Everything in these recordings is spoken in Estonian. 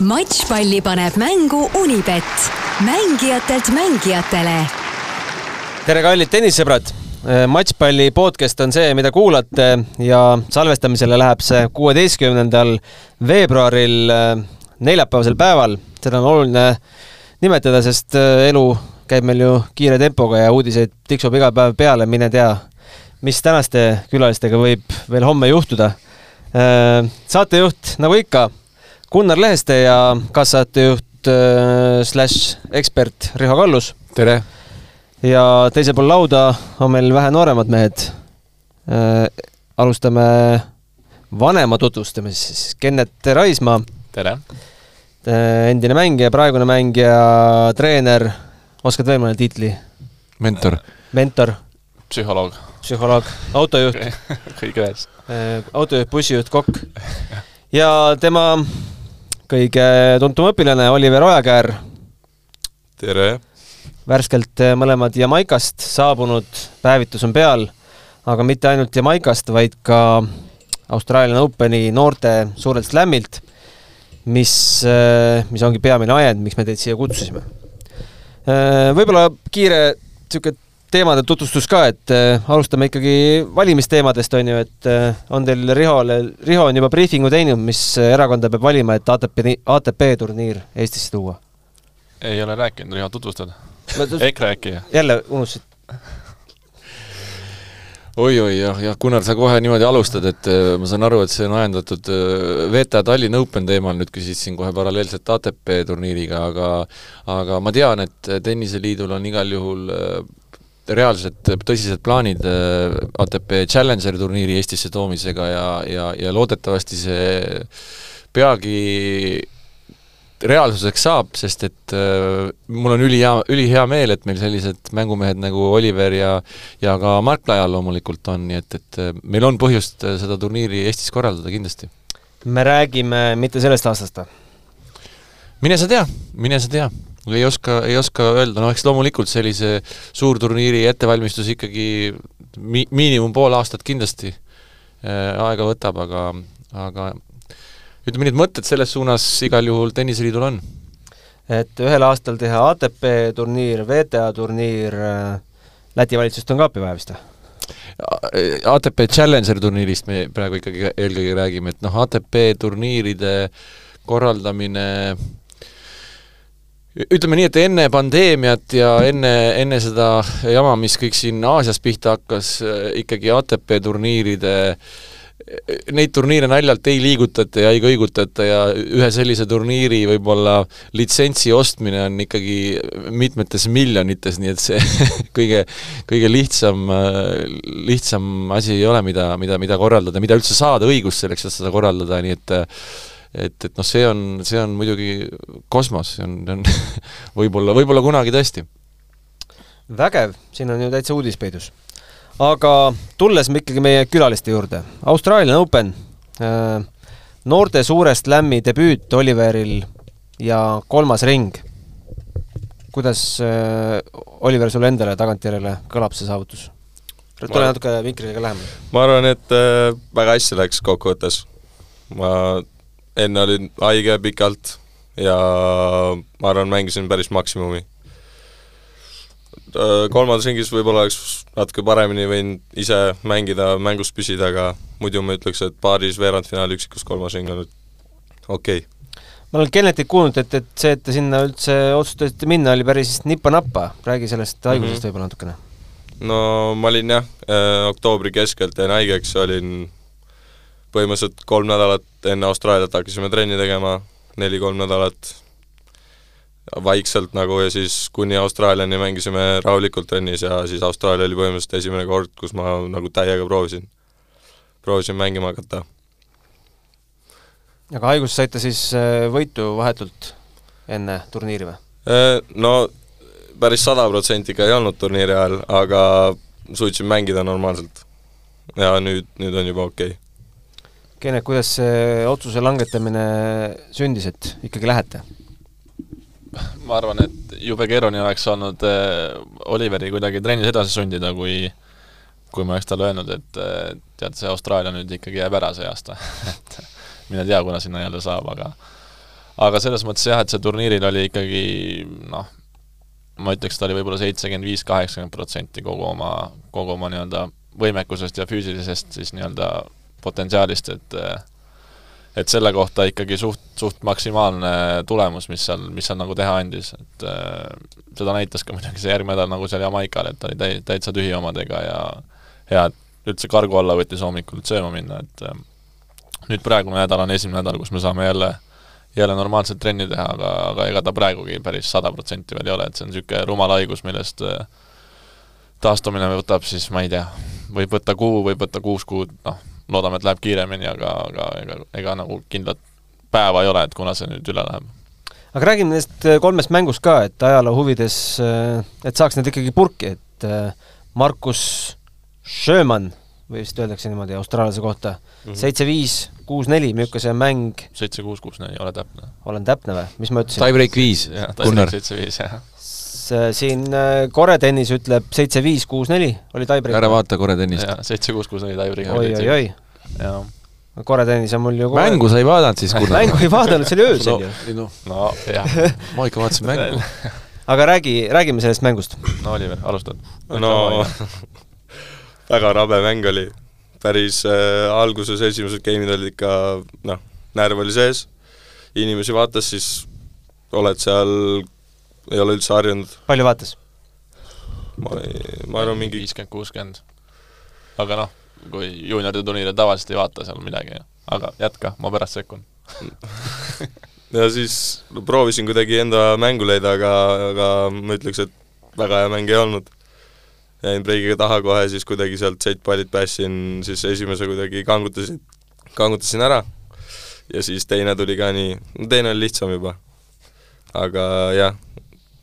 matšpalli paneb mängu Unibet, mängijatelt mängijatele. tere, kallid tennissõbrad! matšpalli podcast on see, mida kuulate ja salvestamisele läheb see kuueteistkümnendal veebruaril neljapäevasel päeval. seda on oluline nimetada, sest elu käib meil ju kiire tempoga ja uudiseid tiksub iga päev peale, mine tea, mis tänaste külalistega võib veel homme juhtuda. saatejuht, nagu ikka, Gunnar Leheste ja kaassaatejuht äh, slaš ekspert Riho Kallus. tere! ja teisel pool lauda on meil vähe nooremad mehed äh,. alustame vanema tutvustamisest siis, Kennet Raismaa. tere! endine mängija, praegune mängija, treener, oskad veel mõne tiitli? mentor. mentor. psühholoog. psühholoog, autojuht kõik ühes. autojuht, bussijuht, kokk. ja tema kõige tuntum õpilane Oliver Ojakäär. tere! värskelt äh, mõlemad Jamaikast saabunud, päevitus on peal, aga mitte ainult Jamaikast, vaid ka Australian Openi noorte suurelt slammilt, mis, äh, mis ongi peamine ajend, miks me teid siia kutsusime. Äh, võib-olla kiire niisugune teemade tutvustus ka, et äh, alustame ikkagi valimisteemadest, on ju, et äh, on teil Rihole, Riho on juba briifingu teinud, mis erakonda peab valima, et ATP, ATP turniir Eestisse tuua? ei ole rääkinud, Riho, tutvustad? EKRE äkki? jälle unustasid oi-oi, jah, jah, Gunnar, sa kohe niimoodi alustad, et äh, ma saan aru, et see on ajendatud äh, VTA Tallinn Open teemal, nüüd küsid siin kohe paralleelselt ATP turniiriga, aga aga ma tean, et Tenniseliidul on igal juhul äh, reaalsed tõsised plaanid ATP Challenger turniiri Eestisse toomisega ja, ja, ja loodetavasti see peagi reaalsuseks saab, sest et äh, mul on ülihea, ülihea meel, et meil sellised mängumehed nagu Oliver ja ja ka Mark Lajal loomulikult on, nii et, et äh, meil on põhjust äh, seda turniiri Eestis korraldada kindlasti. me räägime mitte sellest aastast või? mine sa tea, mine sa tea. Ei oska, ei oska öelda, no eks loomulikult sellise suurturniiri ettevalmistus ikkagi mi-, miinimum pool aastat kindlasti äh, aega võtab, aga, aga ütleme nii, et mõtted selles suunas igal juhul Tenniseliidul on. et ühel aastal teha ATP turniir, WTA turniir, äh, Läti valitsust on ka appi vaja vist või? ATP Challenger turniirist me praegu ikkagi eelkõige räägime, et noh, ATP turniiride korraldamine ütleme nii, et enne pandeemiat ja enne, enne seda jama, mis kõik siin Aasias pihta hakkas, ikkagi ATP turniiride äh, neid turniire naljalt ei liigutata ja ei kõigutata ja ühe sellise turniiri võib-olla litsentsi ostmine on ikkagi mitmetes miljonites, nii et see kõige, kõige lihtsam, lihtsam asi ei ole, mida, mida, mida korraldada, mida üldse saada õigust selleks, et seda korraldada, nii et et, et noh, see on, see on muidugi kosmos, see on, on võib-olla, võib-olla kunagi tõesti. vägev, siin on ju täitsa uudis peidus aga tulles me ikkagi meie külaliste juurde, Australian Open, äh, noorte suure slam'i debüüt Oliveril ja kolmas ring. kuidas, äh, Oliver, sulle endale tagantjärele kõlab see saavutus? tule natuke mikriga lähemale. ma arvan, et äh, väga hästi läks kokkuvõttes. ma enne olin haige pikalt ja ma arvan, mängisin päris maksimumi Äh, kolmandas ringis võib-olla oleks natuke paremini võinud ise mängida, mängus püsida, aga muidu ma ütleks, et paaris veerandfinaal, üksikus kolmas ring on okei okay. ma olen Kennetilt kuulnud, et, et see, et te sinna üldse otsustasite minna, oli päris nipa-nappa, räägi sellest haigusest mm -hmm. võib-olla natukene. no ma olin jah äh,, oktoobri keskelt jäin haigeks, olin põhimõtteliselt kolm nädalat enne Austraaliat hakkasime trenni tegema, neli-kolm nädalat vaikselt nagu ja siis kuni Austraaliani mängisime rahulikult trennis ja siis Austraalia oli põhimõtteliselt esimene kord, kus ma nagu täiega proovisin, proovisin mängima hakata. aga haigust saite siis äh, võitu vahetult enne turniiri või? Äh, no päris sada protsenti ikka ei olnud turniiri ajal, aga suutsin mängida normaalselt. ja nüüd, nüüd on juba okei okay. Kene, kuidas see otsuse langetamine sündis, et ikkagi lähete? ma arvan, et jube keeruline oleks olnud äh, Oliveri kuidagi trennis edasi sundida, kui kui ma oleks talle öelnud, et äh, tead, see Austraalia nüüd ikkagi jääb ära see aasta et mine tea, kuna sinna jälle saab, aga aga selles mõttes jah, et see turniiril oli ikkagi noh, ma ütleks, ta oli võib-olla seitsekümmend viis, kaheksakümmend protsenti kogu oma, kogu oma nii-öelda võimekusest ja füüsilisest siis nii-öelda potentsiaalist, et et selle kohta ikkagi suht, suht maksimaalne tulemus, mis seal, mis seal nagu teha andis, et seda näitas ka muidugi see järgmine nädal nagu seal Jamaikal, et ta oli täi-, täitsa tühi omadega ja hea, et üldse kargu alla võttis hommikul sööma minna, et nüüd praegune nädal on esimene nädal, kus me saame jälle jälle normaalselt trenni teha, aga, aga ega ta praegugi päris sada protsenti veel ei ole, et see on niisugune rumal haigus, millest taastumine võtab siis, ma ei tea, võib võtta kuu, võib võtta kuus kuud, noh, loodame, et läheb kiiremini, aga, aga ega, ega nagu kindlat päeva ei ole, et kuna see nüüd üle läheb. aga räägime nendest äh, kolmest mängust ka, et ajaloo huvides, äh, et saaks need ikkagi purki, et äh, Markus Schömann, või vist öeldakse niimoodi austraallase kohta, Mhm. seitse-viis, kuus-neli, milline see mäng, seitse, kuus, kuus, neli, ole täpne. olen täpne või, mis ma ütlesin? Tiebreak viis, Gunnar. seitse-viis, jah. Siin koretennis ütleb seitse-viis, kuus-neli, oli tiebreak. ära vaata korra tennist. seitse, kuus, kuus, neli taibri. oi-oi-oi, jah. koretennis on mul ju kohe... mängu sa ei vaadanud siis, Gunnar? mängu ei vaadanud, see oli öösel ju. no, no jah. ma ikka vaatasin mängu. aga räägi, räägime sellest mängust. no Oliver, alustad. no väga rabe mäng oli. päris äh, alguses esimesed game'id olid ikka noh, närv oli sees, inimesi vaatas, siis oled seal, ei ole üldse harjunud. palju vaatas? ma ei, ma arvan mingi viiskümmend, kuuskümmend. aga noh, kui juunioride turniire tavaliselt ei vaata seal midagi, aga jätka, ma pärast sekkun. ja siis no, proovisin kuidagi enda mängu leida, aga, aga ma ütleks, et väga hea mäng ei olnud. jäin breigiga taha kohe, siis kuidagi sealt set-pallid päästsin, siis esimese kuidagi kangutasin, kangutasin ära ja siis teine tuli ka nii, no teine oli lihtsam juba. aga jah,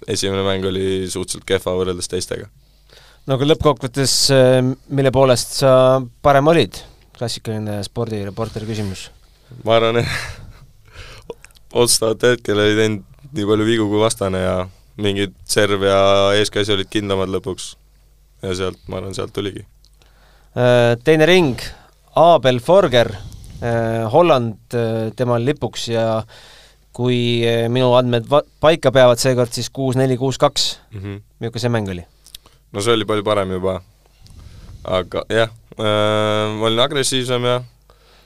esimene mäng oli suhteliselt kehva võrreldes teistega. no aga lõppkokkuvõttes, mille poolest sa parem olid? klassikaline spordireporteri küsimus. ma arvan, otsustavat hetkel oli teinud nii palju vigu kui vastane ja mingid serv ja eeskäsi olid kindlamad lõpuks. ja sealt, ma arvan, sealt tuligi. Äh, teine ring, Abel Forger, Holland temal lipuks ja kui minu andmed va-, paika peavad seekord, siis kuus-neli, kuus-kaks. Mhm. milline see mäng oli? no see oli palju parem juba. aga jah äh,, ma olin agressiivsem ja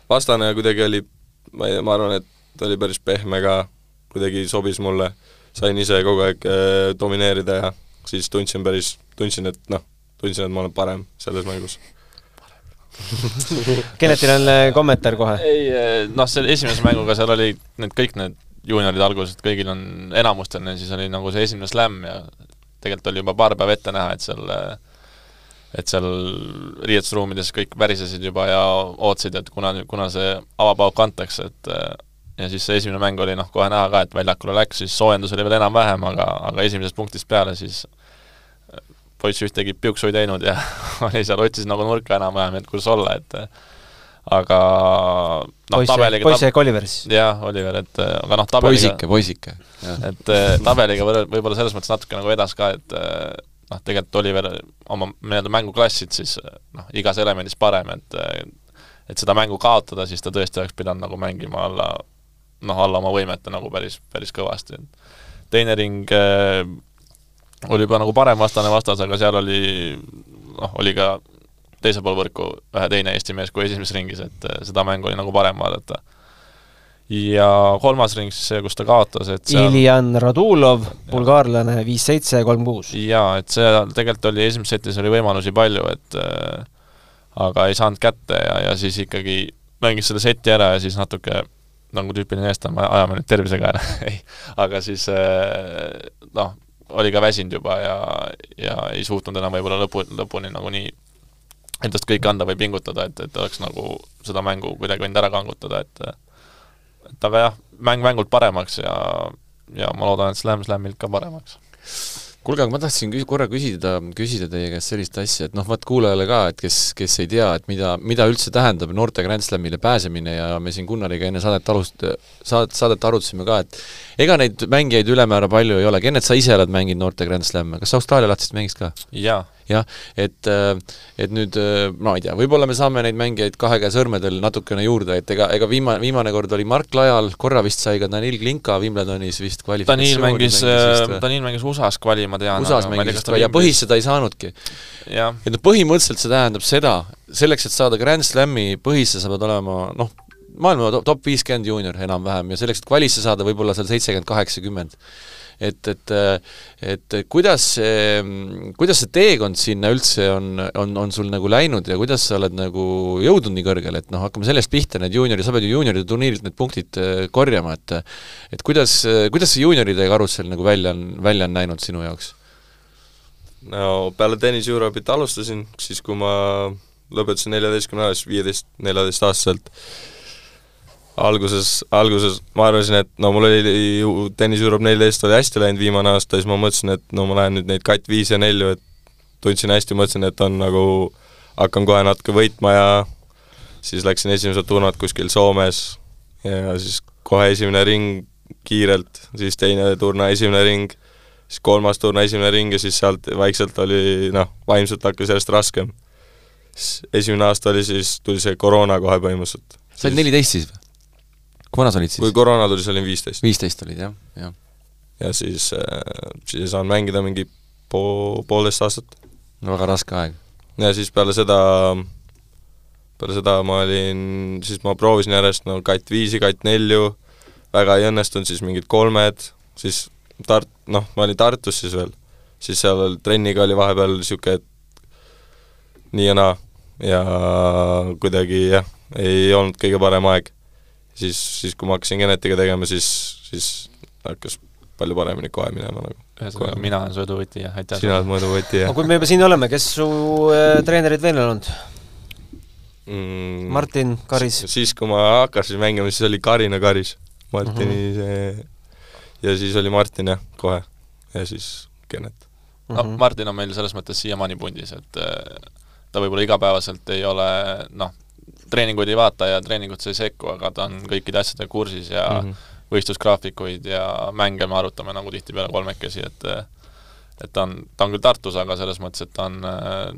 vastane kuidagi oli, ma ei tea, ma arvan, et oli päris pehme ka, kuidagi sobis mulle, sain ise kogu aeg äh, domineerida ja siis tundsin päris, tundsin, et noh, tundsin, et ma olen parem selles mängus. Kennetil on äh, kommentaar kohe? ei, noh, selle esimese mänguga seal oli need kõik need juuniorid alguses, et kõigil on, enamustel neil siis oli nagu see esimene slam ja tegelikult oli juba paar päeva ette näha, et seal et seal riietusruumides kõik värisesid juba ja ootasid, et kuna, kuna see avapauk antakse, et ja siis see esimene mäng oli noh, kohe näha ka, et väljakule läks, siis soojendus oli veel enam-vähem, aga, aga esimesest punktist peale siis poiss ühtegi piuksu ei teinud ja oli seal, otsis nagu nurka enam-vähem, et kus olla, et aga noh, tabeliga poiss jäi Oliver siis? jah, Oliver, et aga noh, tabeliga poisike, poisike. et tabeliga võib-olla selles mõttes natuke nagu edas ka, et noh, tegelikult Oliver oma nii-öelda mänguklassid siis noh, igas elemendis parem, et et seda mängu kaotada, siis ta tõesti oleks pidanud nagu mängima alla noh, alla oma võimete nagu päris, päris kõvasti. teine ring äh, oli juba nagu parem vastane vastas, aga seal oli noh, oli ka teisel pool võrku ühe teine Eesti mees kui esimeses ringis, et seda mängu oli nagu parem vaadata. ja kolmas ring siis see, kus ta kaotas, et seal Iljan Radulov, bulgaarlane, viis-seitse, kolm-kuus. jaa, et seal tegelikult oli esimeses setis oli võimalusi palju, et äh, aga ei saanud kätte ja, ja siis ikkagi mängis selle seti ära ja siis natuke nagu tüüpiline eestlane, ajame nüüd tervisega ära ei, aga siis äh, noh, oli ka väsinud juba ja, ja ei suutnud enam võib-olla lõpu, lõpuni nagu nii endast kõike anda või pingutada, et, et oleks nagu seda mängu kuidagi võinud ära kangutada, et et aga jah, mäng mängult paremaks ja, ja ma loodan, et Slam Slamilt ka paremaks kuulge, aga ma tahtsin küs-, korra küsida, küsida teie käest sellist asja, et noh, vaat kuulajale ka, et kes, kes ei tea, et mida, mida üldse tähendab noorte Grand Slamile pääsemine ja me siin Gunnariga enne saadet alust-, saadet, saadet arutasime ka, et ega neid mängijaid ülemäära palju ei ole, Kennet, sa ise oled mänginud noorte Grand Slame, kas Austraalia lahtisest mängist ka? jaa. Jah, et, äh, et nüüd äh, ma ei tea, võib-olla me saame neid mängijaid kahe käe sõrmedel natukene juurde, et ega, ega viimane, viimane kord oli Mark Lajal, korra vist sai ka Danil Klinka Wimbledonis vist Danil mängis, Danil mängis USA-s kvali, ma tean. USA-s mängis vist ja põhisse ta ei saanudki. et noh, põhimõtteliselt see tähendab seda, selleks, et saada Grand Slami põhisse, sa pead olema noh, maailma top viiskümmend juunior enam-vähem ja selleks, et kvalisse saada, võib-olla seal seitsekümmend, kaheksakümmend et, et et kuidas see, kuidas see teekond sinna üldse on, on, on sul nagu läinud ja kuidas sa oled nagu jõudnud nii kõrgele, et noh, hakkame sellest pihta, need juuniorid, sa pead ju juunioride turniirilt need punktid äh, korjama, et et kuidas, kuidas see juunioride karussell nagu välja on, välja on näinud sinu jaoks? no peale Tennis Europit alustasin, siis kui ma lõpetasin neljateistkümne aastaselt, viieteist, neljateistaastaselt, alguses, alguses ma arvasin, et no mul oli ju tennis Europe neliteist oli hästi läinud viimane aasta, siis ma mõtlesin, et no ma lähen nüüd neid katt viis ja nelju, et tundsin hästi, mõtlesin, et on nagu, hakkan kohe natuke võitma ja siis läksin esimesed turnad kuskil Soomes ja siis kohe esimene ring kiirelt, siis teine turna esimene ring, siis kolmas turna esimene ring ja siis sealt vaikselt oli noh, vaimselt hakkas järjest raskem. siis esimene aasta oli siis, tuli see koroona kohe põhimõtteliselt. sa olid neliteist siis või? Kui vana sa olid siis? kui koroona tuli, siis olin viisteist. viisteist olid, jah, jah. ja siis, äh, siis ei saanud mängida mingi po-, poolteist aastat. no väga raske aeg. ja siis peale seda, peale seda ma olin, siis ma proovisin järjest no katt viisi, katt nelju, väga ei õnnestunud, siis mingid kolmed, siis Tart-, noh, ma olin Tartus siis veel, siis seal trenniga oli vahepeal niisugune, et nii ja naa ja kuidagi jah, ei olnud kõige parem aeg siis, siis kui ma hakkasin Genetiga tegema, siis, siis hakkas palju paremini kohe minema nagu. ühesõnaga, mina olen su eduvõti ja aitäh! sina oled mu eduvõti, jah. aga kui me juba siin oleme, kes su äh, treenerid veel on olnud mm,? Martin, Karis? siis, kui ma hakkasin mängima, siis oli Karina Karis, Martini mhm. -huh. see ja siis oli Martin jah, kohe. ja siis Genet. no uh -huh. Martin on meil selles mõttes siiamaani pundis, et äh, ta võib-olla igapäevaselt ei ole noh, treeninguid ei vaata ja treeningutesse ei sekku, aga ta on kõikide asjadega kursis ja mm -hmm. võistlusgraafikuid ja mänge me arutame nagu tihtipeale kolmekesi, et et ta on, ta on küll Tartus, aga selles mõttes, et ta on,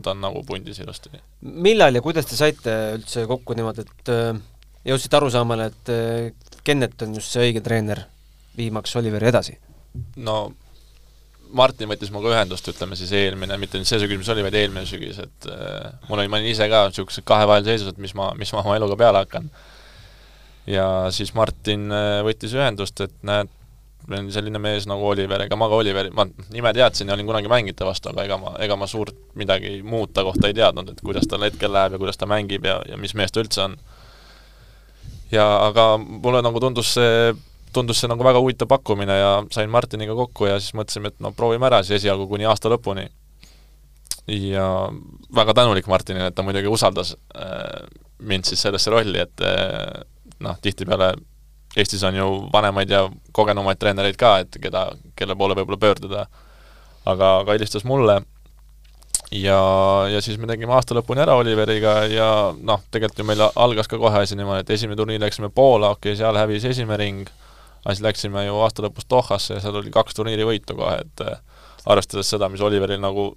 ta on nagu pundis ilusti. millal ja kuidas te saite üldse kokku niimoodi, et äh, jõudsite arusaamale, et äh, Kennet on just see õige treener viimaks Oliveri edasi? no Martin võttis minuga ühendust, ütleme siis eelmine, mitte nüüd see sügis, mis oli, vaid eelmine sügis, et äh, mul oli, ma olin ise ka niisuguses kahe vahel seisus, et mis ma, mis ma oma eluga peale hakkan. ja siis Martin äh, võttis ühendust, et näed, meil on selline mees nagu Oliver, ega ma ka Oliveri, ma nime teadsin ja olin kunagi mänginud ta vastu, aga ega ma, ega ma suurt midagi muud ta kohta ei teadnud, et kuidas tal hetkel läheb ja kuidas ta mängib ja, ja mis mees ta üldse on. ja aga mulle nagu tundus see tundus see nagu väga huvitav pakkumine ja sain Martiniga kokku ja siis mõtlesime, et no proovime ära siis esialgu kuni aasta lõpuni. ja väga tänulik Martinile, et ta muidugi usaldas äh, mind siis sellesse rolli, et äh, noh, tihtipeale Eestis on ju vanemaid ja kogenumaid treenereid ka, et keda, kelle poole võib-olla pöörduda, aga, aga helistas mulle ja, ja siis me tegime aasta lõpuni ära Oliveriga ja noh, tegelikult ju meil algas ka kohe asi niimoodi, et esimene turniir läksime Poola, okei okay,, seal hävis esimene ring aga siis läksime ju aasta lõpus Dohasse ja seal oli kaks turniiri võitu kohe, et äh, arvestades seda, mis Oliveril nagu,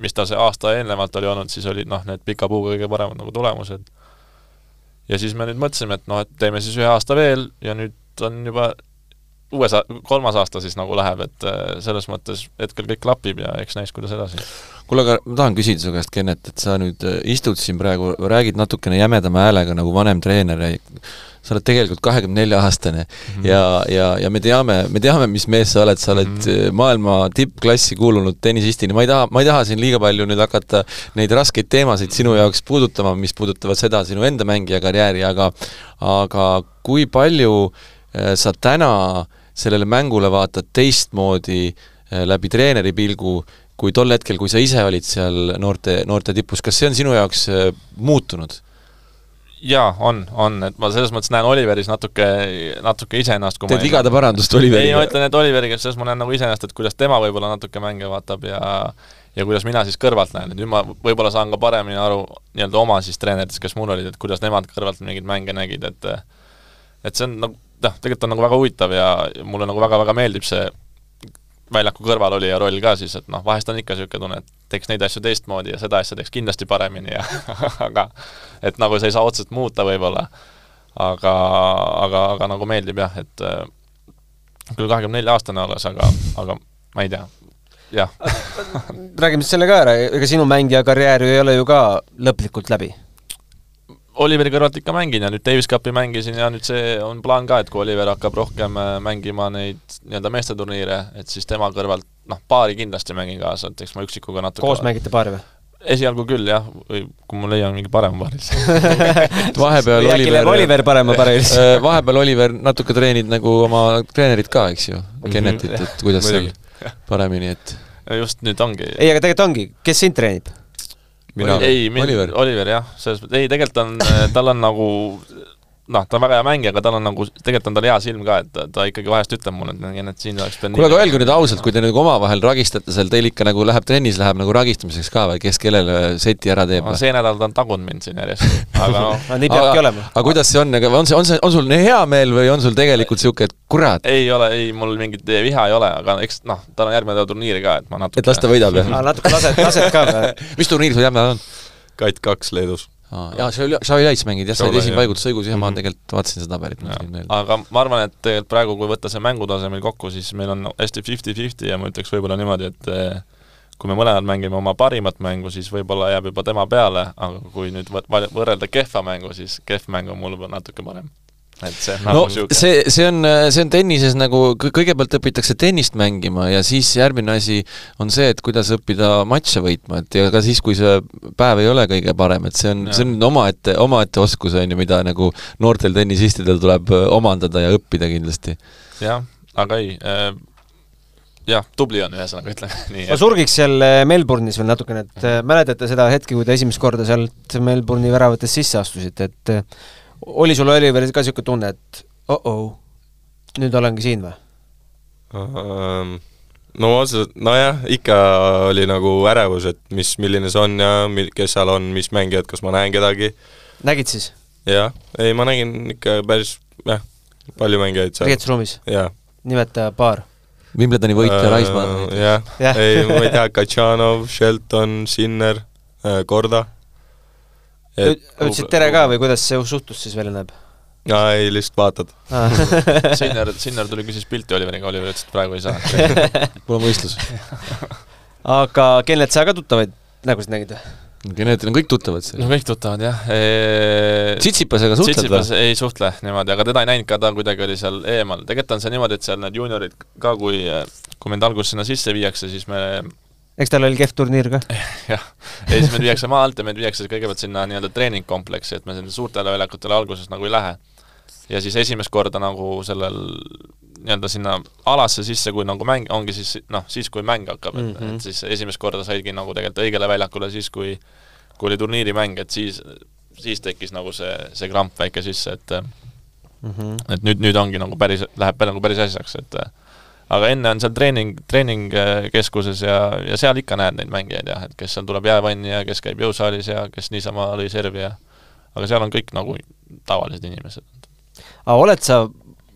mis ta see aasta eelnevalt oli olnud, siis olid noh, need pika puuga kõige paremad nagu tulemused. ja siis me nüüd mõtlesime, et noh, et teeme siis ühe aasta veel ja nüüd on juba uues, kolmas aasta siis nagu läheb, et äh, selles mõttes hetkel kõik klapib ja eks näis, kuidas edasi. kuule, aga ma tahan küsida su käest, Kennet, et sa nüüd äh, istud siin praegu, räägid natukene jämedama häälega nagu vanem treener ja sa oled tegelikult kahekümne nelja aastane mm -hmm. ja, ja, ja me teame, me teame, mis mees sa oled, sa oled mm -hmm. maailma tippklassi kuulunud tennisistina, ma ei taha, ma ei taha siin liiga palju nüüd hakata neid raskeid teemasid sinu jaoks puudutama, mis puudutavad seda sinu enda mängija karjääri, aga aga kui palju äh, sa täna sellele mängule vaatad teistmoodi äh, läbi treeneri pilgu, kui tol hetkel, kui sa ise olid seal noorte, noorte tipus, kas see on sinu jaoks äh, muutunud? Jaa, on, on, et ma selles mõttes näen Oliveris natuke, natuke iseennast, kui teed vigade parandust Oliveriga? ei, ma ütlen, et Oliveriga, selles ma näen nagu iseennast, et kuidas tema võib-olla natuke mänge vaatab ja ja kuidas mina siis kõrvalt näen, et nüüd ma võib-olla saan ka paremini aru nii-öelda oma siis treeneritest, kes mul olid, et kuidas nemad kõrvalt mingeid mänge nägid, et et see on nagu noh, tegelikult on nagu väga huvitav ja mulle nagu väga-väga meeldib see väljaku kõrvalolija roll ka siis, et noh, vahest on ikka niisugune tunne, et teeks neid asju teistmoodi ja seda asja teeks kindlasti paremini ja aga et nagu sa ei saa otseselt muuta võib-olla, aga, aga, aga nagu meeldib jah, et äh, küll kahekümne nelja aastane alles, aga, aga ma ei tea, jah. Räägime siis selle ka ära, ega sinu mängija karjäär ju ei ole ju ka lõplikult läbi Oliveri kõrvalt ikka mängin ja nüüd Davis Cupi mängisin ja nüüd see on plaan ka, et kui Oliver hakkab rohkem äh, mängima neid nii-öelda meesteturniire, et siis tema kõrvalt noh, paari kindlasti mängin kaasa, et eks ma üksikuga natuke koos mängite paari või? esialgu küll jah, või kui ma leian mingi parema paari vahepeal äkki läheb Oliver Oliver parema paari siis? Äh, vahepeal Oliver natuke treenid nagu oma treenerit ka, eks ju, Kennetit, et kuidas seal paremini, et just nüüd ongi ei, aga tegelikult ongi, kes sind treenib? Mina ei, Oliver. Oliver, Oliver jah, selles mõttes, ei tegelikult on, tal on nagu noh, ta on väga hea mängija, aga tal on nagu, tegelikult on tal hea silm ka, et ta, ta ikkagi vahest ütleb mulle, et et siin oleks pidanud kuule, aga öelge nüüd ausalt, kui te nagu omavahel ragistate seal, teil ikka nagu läheb trennis, läheb nagu ragistamiseks ka või kes kellele seti ära teeb no, see nädal ta on tagunud mind siin järjest, aga noh, no nii peabki olema. aga kuidas see on, aga on see, on see, on sul nii hea meel või on sul tegelikult niisugune, et kurat, ei ole, ei, mul mingit viha ei ole, aga eks noh, tal on järgmine nädal turniiri ka, et ma natuke et las ta võidab, jah? aa, natuke lased, lased ka või? mis turniir sul järgmine nädal on? Kait kaks Leedus. Jaa, Xavi Xavi Laits mängid jah, sa olid Xavi, esimene jah. paigutusõigus, jah, ma Mhm. tegelikult vaatasin seda tabelit, mul tuli meelde. aga ma arvan, et tegelikult praegu, kui võtta see mängutase meil kokku, siis meil on hästi fifty-fifty ja ma ütleks võib-olla niimoodi, et eh, kui me mõlemad mängime oma parimat mängu, siis võib-olla jääb juba tema peale, aga kui nüüd võrrelda kehva mängu, siis kehv mäng on mul natuke parem. Et see on no nagu siuke see, see on, see on tennises nagu, kõ- kõigepealt õpitakse tennist mängima ja siis järgmine asi on see, et kuidas õppida matše võitma, et ja ka siis, kui see päev ei ole kõige parem, et see on, see on omaette, omaette oskus, on ju, mida nagu noortel tennisistidel tuleb omandada ja õppida kindlasti. jah, aga ei äh, jah, tubli on ühesõnaga, ütleme nii. ma surgiks seal Melbourne'is veel natukene, et mäletate seda hetke, kui te esimest korda sealt Melbourne'i väravatest sisse astusite, et oli sul Oliveris ka niisugune tunne, et oh-oh, nüüd olengi siin või? Ähm, no otseselt, nojah, ikka oli nagu ärevus, et mis, milline see on ja mil-, kes seal on, mis mängijad, kas ma näen kedagi. nägid siis jah, ei ma nägin ikka päris, jah, palju mängijaid seal. riietusruumis? nimeta paar. Wimbledoni võitja Raismaa. Äh, jah Jah. ja., ei ma ei tea, Katšanov, Shelton, Sinner, Korda. Ütlesid tere ka või kuidas see suhtlus siis välja näeb? aa, ei, lihtsalt vaatad. Sinner, Sinner tuli, küsis pilti Oliveriga, Oliver ütles, et praegu ei saa mul on võistlus. aga Kennet sa ka tuttavaid nägusid nägid või? Geneetil on kõik tuttavad no seal. kõik tuttavad jah e.... Tsitsipasega suhtled Tsitsipas või? ei suhtle niimoodi, aga teda ei näinud ka, ta kuidagi oli seal eemal. tegelikult on see niimoodi, et seal need juuniorid ka, kui, kui mind alguses sinna sisse viiakse, siis me eks tal oli kehv turniir ka? jah, ja siis meid viiakse maa alt ja meid viiakse kõigepealt sinna nii-öelda treeningkompleksi, et me sinna suurtele väljakutele alguses nagu ei lähe. ja siis esimest korda nagu sellel nii-öelda sinna alasse sisse, kui nagu mäng, ongi siis noh, siis kui mäng hakkab mm, -hmm. et, Mhm. et siis esimest korda saidki nagu tegelikult õigele väljakule siis, kui kui oli turniirimäng, et siis, siis tekkis nagu see, see kramp väike sisse, et Mm -hmm. et nüüd, nüüd ongi nagu päris, läheb nagu päris asjaks, et aga enne on seal treening, treeningkeskuses ja, ja seal ikka näed neid mängijaid jah, et kes seal tuleb jäävanni ja kes käib jõusaalis ja kes niisama lõi servi ja aga seal on kõik nagu tavalised inimesed. aga oled sa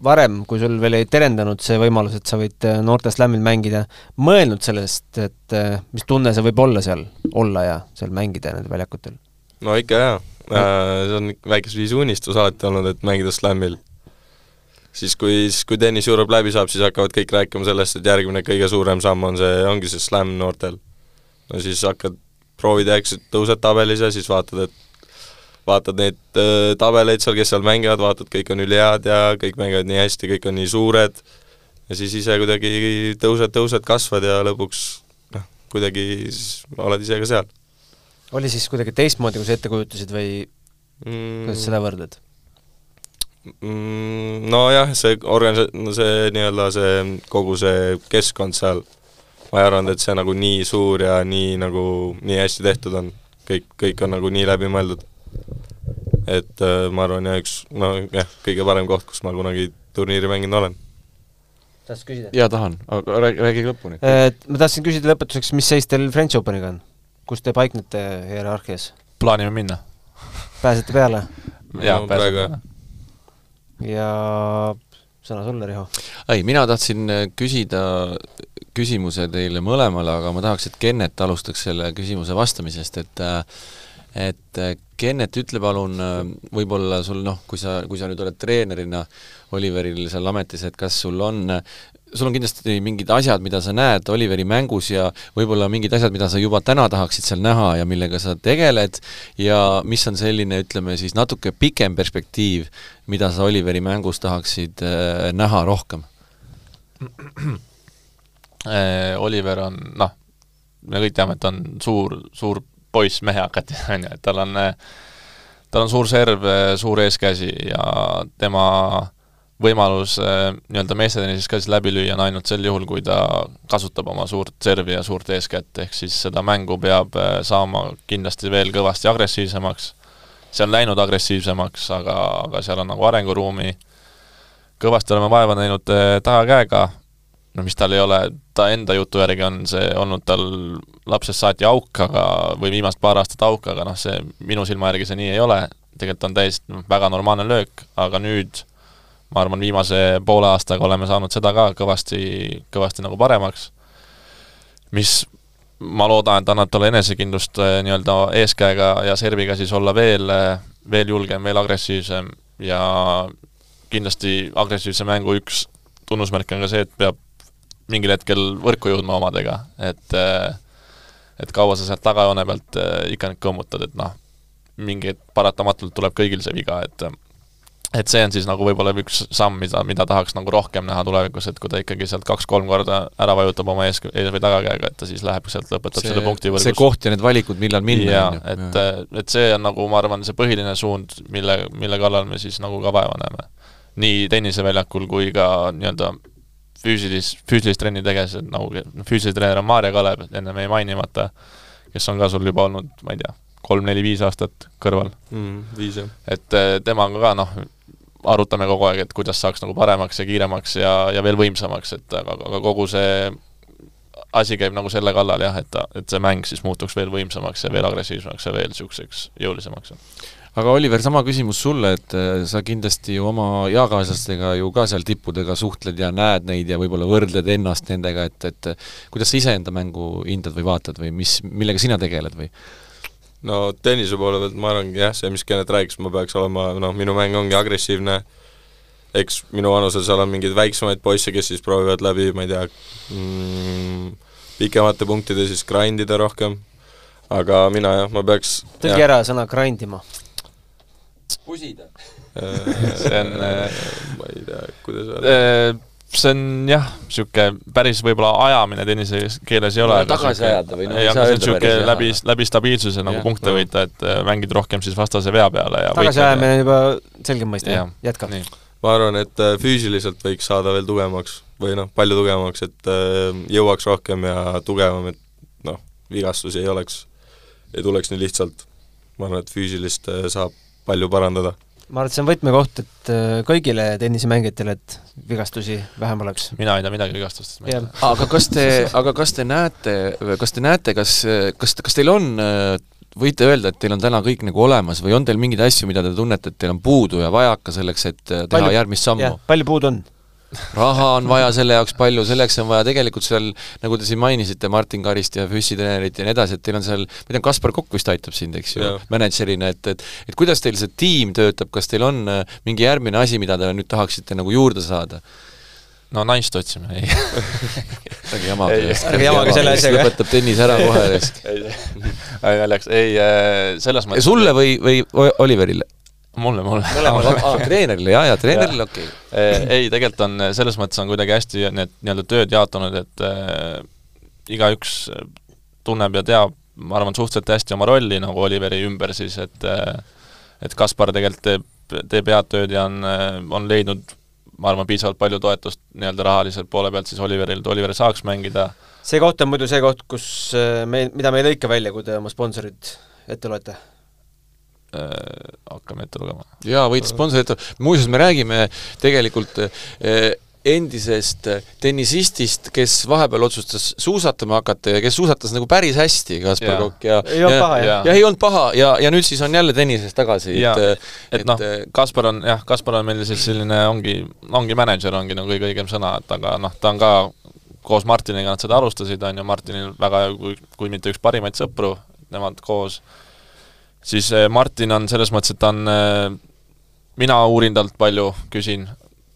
varem, kui sul veel ei terendanud see võimalus, et sa võid äh, noorte slämmil mängida, mõelnud sellest, et äh, mis tunne see võib olla seal, olla ja seal mängida nendel väljakutel? no ikka jaa, see on väikese viisi unistus alati olnud, et mängida slämmil. Siis kui, siis kui tennis Europe läbi saab, siis hakkavad kõik rääkima sellest, et järgmine kõige suurem samm on see, ongi see slam noortel. no siis hakkad, proovid ja eks tõused tabelis ja siis vaatad, et vaatad neid äh, tabeleid seal, kes seal mängivad, vaatad, kõik on ülihead ja kõik mängivad nii hästi, kõik on nii suured, ja siis ise kuidagi tõused, tõused, kasvad ja lõpuks noh, kuidagi siis oled ise ka seal oli siis kuidagi teistmoodi, kui sa ette kujutasid või mm. kuidas seda võrdled? Mm, nojah, see organisa-, no see nii-öelda see, kogu see keskkond seal, ma ei arvanud, et see nagu nii suur ja nii nagu, nii hästi tehtud on. kõik, kõik on nagu nii läbimõeldud. et äh, ma arvan, jah, üks, no jah, kõige parem koht, kus ma kunagi turniiri mänginud olen. tahtsid küsida? jaa, tahan, aga räägi, räägi lõpuni. Ma tahtsin küsida lõpetuseks, mis seis teil French Openiga on? kus te paiknete hierarhias? plaanime minna. pääsete peale? jaa No, pääseme jah. Ja sõna sulle, Riho. ei, mina tahtsin äh, küsida küsimuse teile mõlemale, aga ma tahaks, et Kennet alustaks selle küsimuse vastamisest, et et Kennet, ütle palun, võib-olla sul noh, kui sa, kui sa nüüd oled treenerina Oliveril seal ametis, et kas sul on sul on kindlasti mingid asjad, mida sa näed Oliveri mängus ja võib-olla mingid asjad, mida sa juba täna tahaksid seal näha ja millega sa tegeled ja mis on selline, ütleme siis natuke pikem perspektiiv, mida sa Oliveri mängus tahaksid äh, näha rohkem äh,? Oliver on noh, me kõik teame, et ta on suur, suur poiss mehe hakati, on ju, et tal on, tal on suur serv, suur eeskäsi ja tema äh, võimalus äh, nii-öelda meestetennises ka siis läbi lüüa on ainult sel juhul, kui ta kasutab oma suurt servi ja suurt eeskätt, ehk siis seda mängu peab äh, saama kindlasti veel kõvasti agressiivsemaks, see on läinud agressiivsemaks, aga, aga seal on nagu arenguruumi, kõvasti oleme vaeva näinud äh, tagakäega, no mis tal ei ole, ta enda jutu järgi on see olnud tal lapsest saati auk, aga, või viimast paar aastat auk, aga noh, see minu silma järgi see nii ei ole, tegelikult on täiesti väga normaalne löök, aga nüüd ma arvan, viimase poole aastaga oleme saanud seda ka kõvasti, kõvasti nagu paremaks, mis ma loodan, et annab talle enesekindlust äh, nii-öelda eeskäega ja serviga siis olla veel, äh, veel julgem, veel agressiivsem ja kindlasti agressiivse mängu üks tunnusmärk on ka see, et peab mingil hetkel võrku jõudma omadega, et äh, et kaua sa sealt tagajoone pealt ikka nüüd kõmmutad, et noh, mingi paratamatult tuleb kõigil see viga, et et see on siis nagu võib-olla üks samm, mida, mida tahaks nagu rohkem näha tulevikus, et kui ta ikkagi sealt kaks-kolm korda ära vajutab oma ees, ees- või tagakäega, et ta siis läheb sealt, lõpetab see, selle punkti võrgus. see koht ja need valikud, millal minna. jaa, et, et see on nagu, ma arvan, see põhiline suund, mille, mille kallal me siis nagu ka vaeva näeme. nii tenniseväljakul kui ka nii-öelda füüsilis-, füüsilist trenni teges, et nagu füüsilise treener on Maarja Kalev, enne meie mainimata, kes on ka sul juba olnud, ma ei tea, kolm-neli-viis aastat kõrval mm,. Viis, jah. et temaga ka noh, arutame kogu aeg, et kuidas saaks nagu paremaks ja kiiremaks ja, ja veel võimsamaks, et aga, aga kogu see asi käib nagu selle kallal jah, et ta, et see mäng siis muutuks veel võimsamaks ja veel agressiivsemaks ja veel niisuguseks jõulisemaks. aga Oliver, sama küsimus sulle, et äh, sa kindlasti ju oma eakaaslastega ju ka seal tippudega suhtled ja näed neid ja võib-olla võrdled ennast nendega, et, et kuidas sa iseenda mängu hindad või vaatad või mis, millega sina tegeled või? No tennise poole pealt ma arvangi jah, see, mis Kennet rääkis, ma peaks olema, noh, minu mäng ongi agressiivne, eks minu vanusel seal on mingeid väiksemaid poisse, kes siis proovivad läbi, ma ei tea mm,, pikemate punktide siis grind ida rohkem, aga mina jah, ma peaks tõlgi ära sõna grind ima. pusida see on ma ei tea, kuidas öelda see on jah, niisugune päris võib-olla ajamine tennise keeles ei ole no,. tagasi ajada või noh, ei, see on niisugune läbi, läbi stabiilsuse nagu punkte no. võita, et äh, mängid rohkem siis vastase vea peale ja tagasi ajamine on juba selgem mõiste, jätka. ma arvan, et äh, füüsiliselt võiks saada veel tugevamaks või noh, palju tugevamaks, et äh, jõuaks rohkem ja tugevam, et noh, vigastusi ei oleks, ei tuleks nii lihtsalt. ma arvan, et füüsilist saab palju parandada ma arvan, et see on võtmekoht, et äh, kõigile tennisemängijatele, et vigastusi vähem oleks. mina ei tea midagi vigastustest. aga kas te, aga kas te näete, kas te näete, kas, kas, kas teil on võite öelda, et teil on täna kõik nagu olemas või on teil mingeid asju, mida te tunnete, et teil on puudu ja vajaka selleks, et teha palju, järgmist sammu? palju puudu on? Raha on vaja selle jaoks palju, selleks on vaja tegelikult seal, nagu te siin mainisite, Martin Karist ja Füssi treenerit ja nii edasi, et teil on seal, ma tean, Kaspar Kokk vist aitab sind, eks ju, mänedžerina, et, et et kuidas teil see tiim töötab, kas teil on äh, mingi järgmine asi, mida te nüüd tahaksite nagu juurde saada? no naist otsime, ei ärge jamage, ärge jamage selle asjaga. lõpetab tennis ära kohe. ei, naljaks, ei äh, selles mõttes sulle või, või Oliverile? Mulle, mulle. mõlemale ah, treenerile, jaa, jaa, treenerile okei okay.. ei, tegelikult on, selles mõttes on kuidagi hästi need nii-öelda tööd jaotunud, et äh, igaüks tunneb ja teab, ma arvan, suhteliselt hästi oma rolli nagu Oliveri ümber siis, et äh, et Kaspar tegelikult teeb, teeb head tööd ja on, on leidnud ma arvan, piisavalt palju toetust nii-öelda rahaliselt poole pealt siis Oliveril, et Oliver saaks mängida. see koht on muidu see koht, kus me, mida me ei lõika välja, kui te oma sponsorid ette loete äh, hakkame ette lugema. jaa, võite sponsorit, muuseas me räägime tegelikult äh, endisest tennisistist, kes vahepeal otsustas suusatama hakata ja kes suusatas nagu päris hästi, Kaspar. Kokk ja Ei olnud ja, paha, jah. ja ei olnud paha ja, ja nüüd siis on jälle tennises tagasi, Jaa. et et noh, Kaspar on jah, Kaspar on meil siis selline, ongi, ongi mänedžer, ongi nagu kõige õigem sõna, et aga noh, ta on ka koos Martiniga nad seda alustasid, on ju, Martinil väga, kui, kui mitte üks parimaid sõpru, nemad koos, siis eh, Martin on selles mõttes, et ta on, eh, mina uurin talt palju, küsin,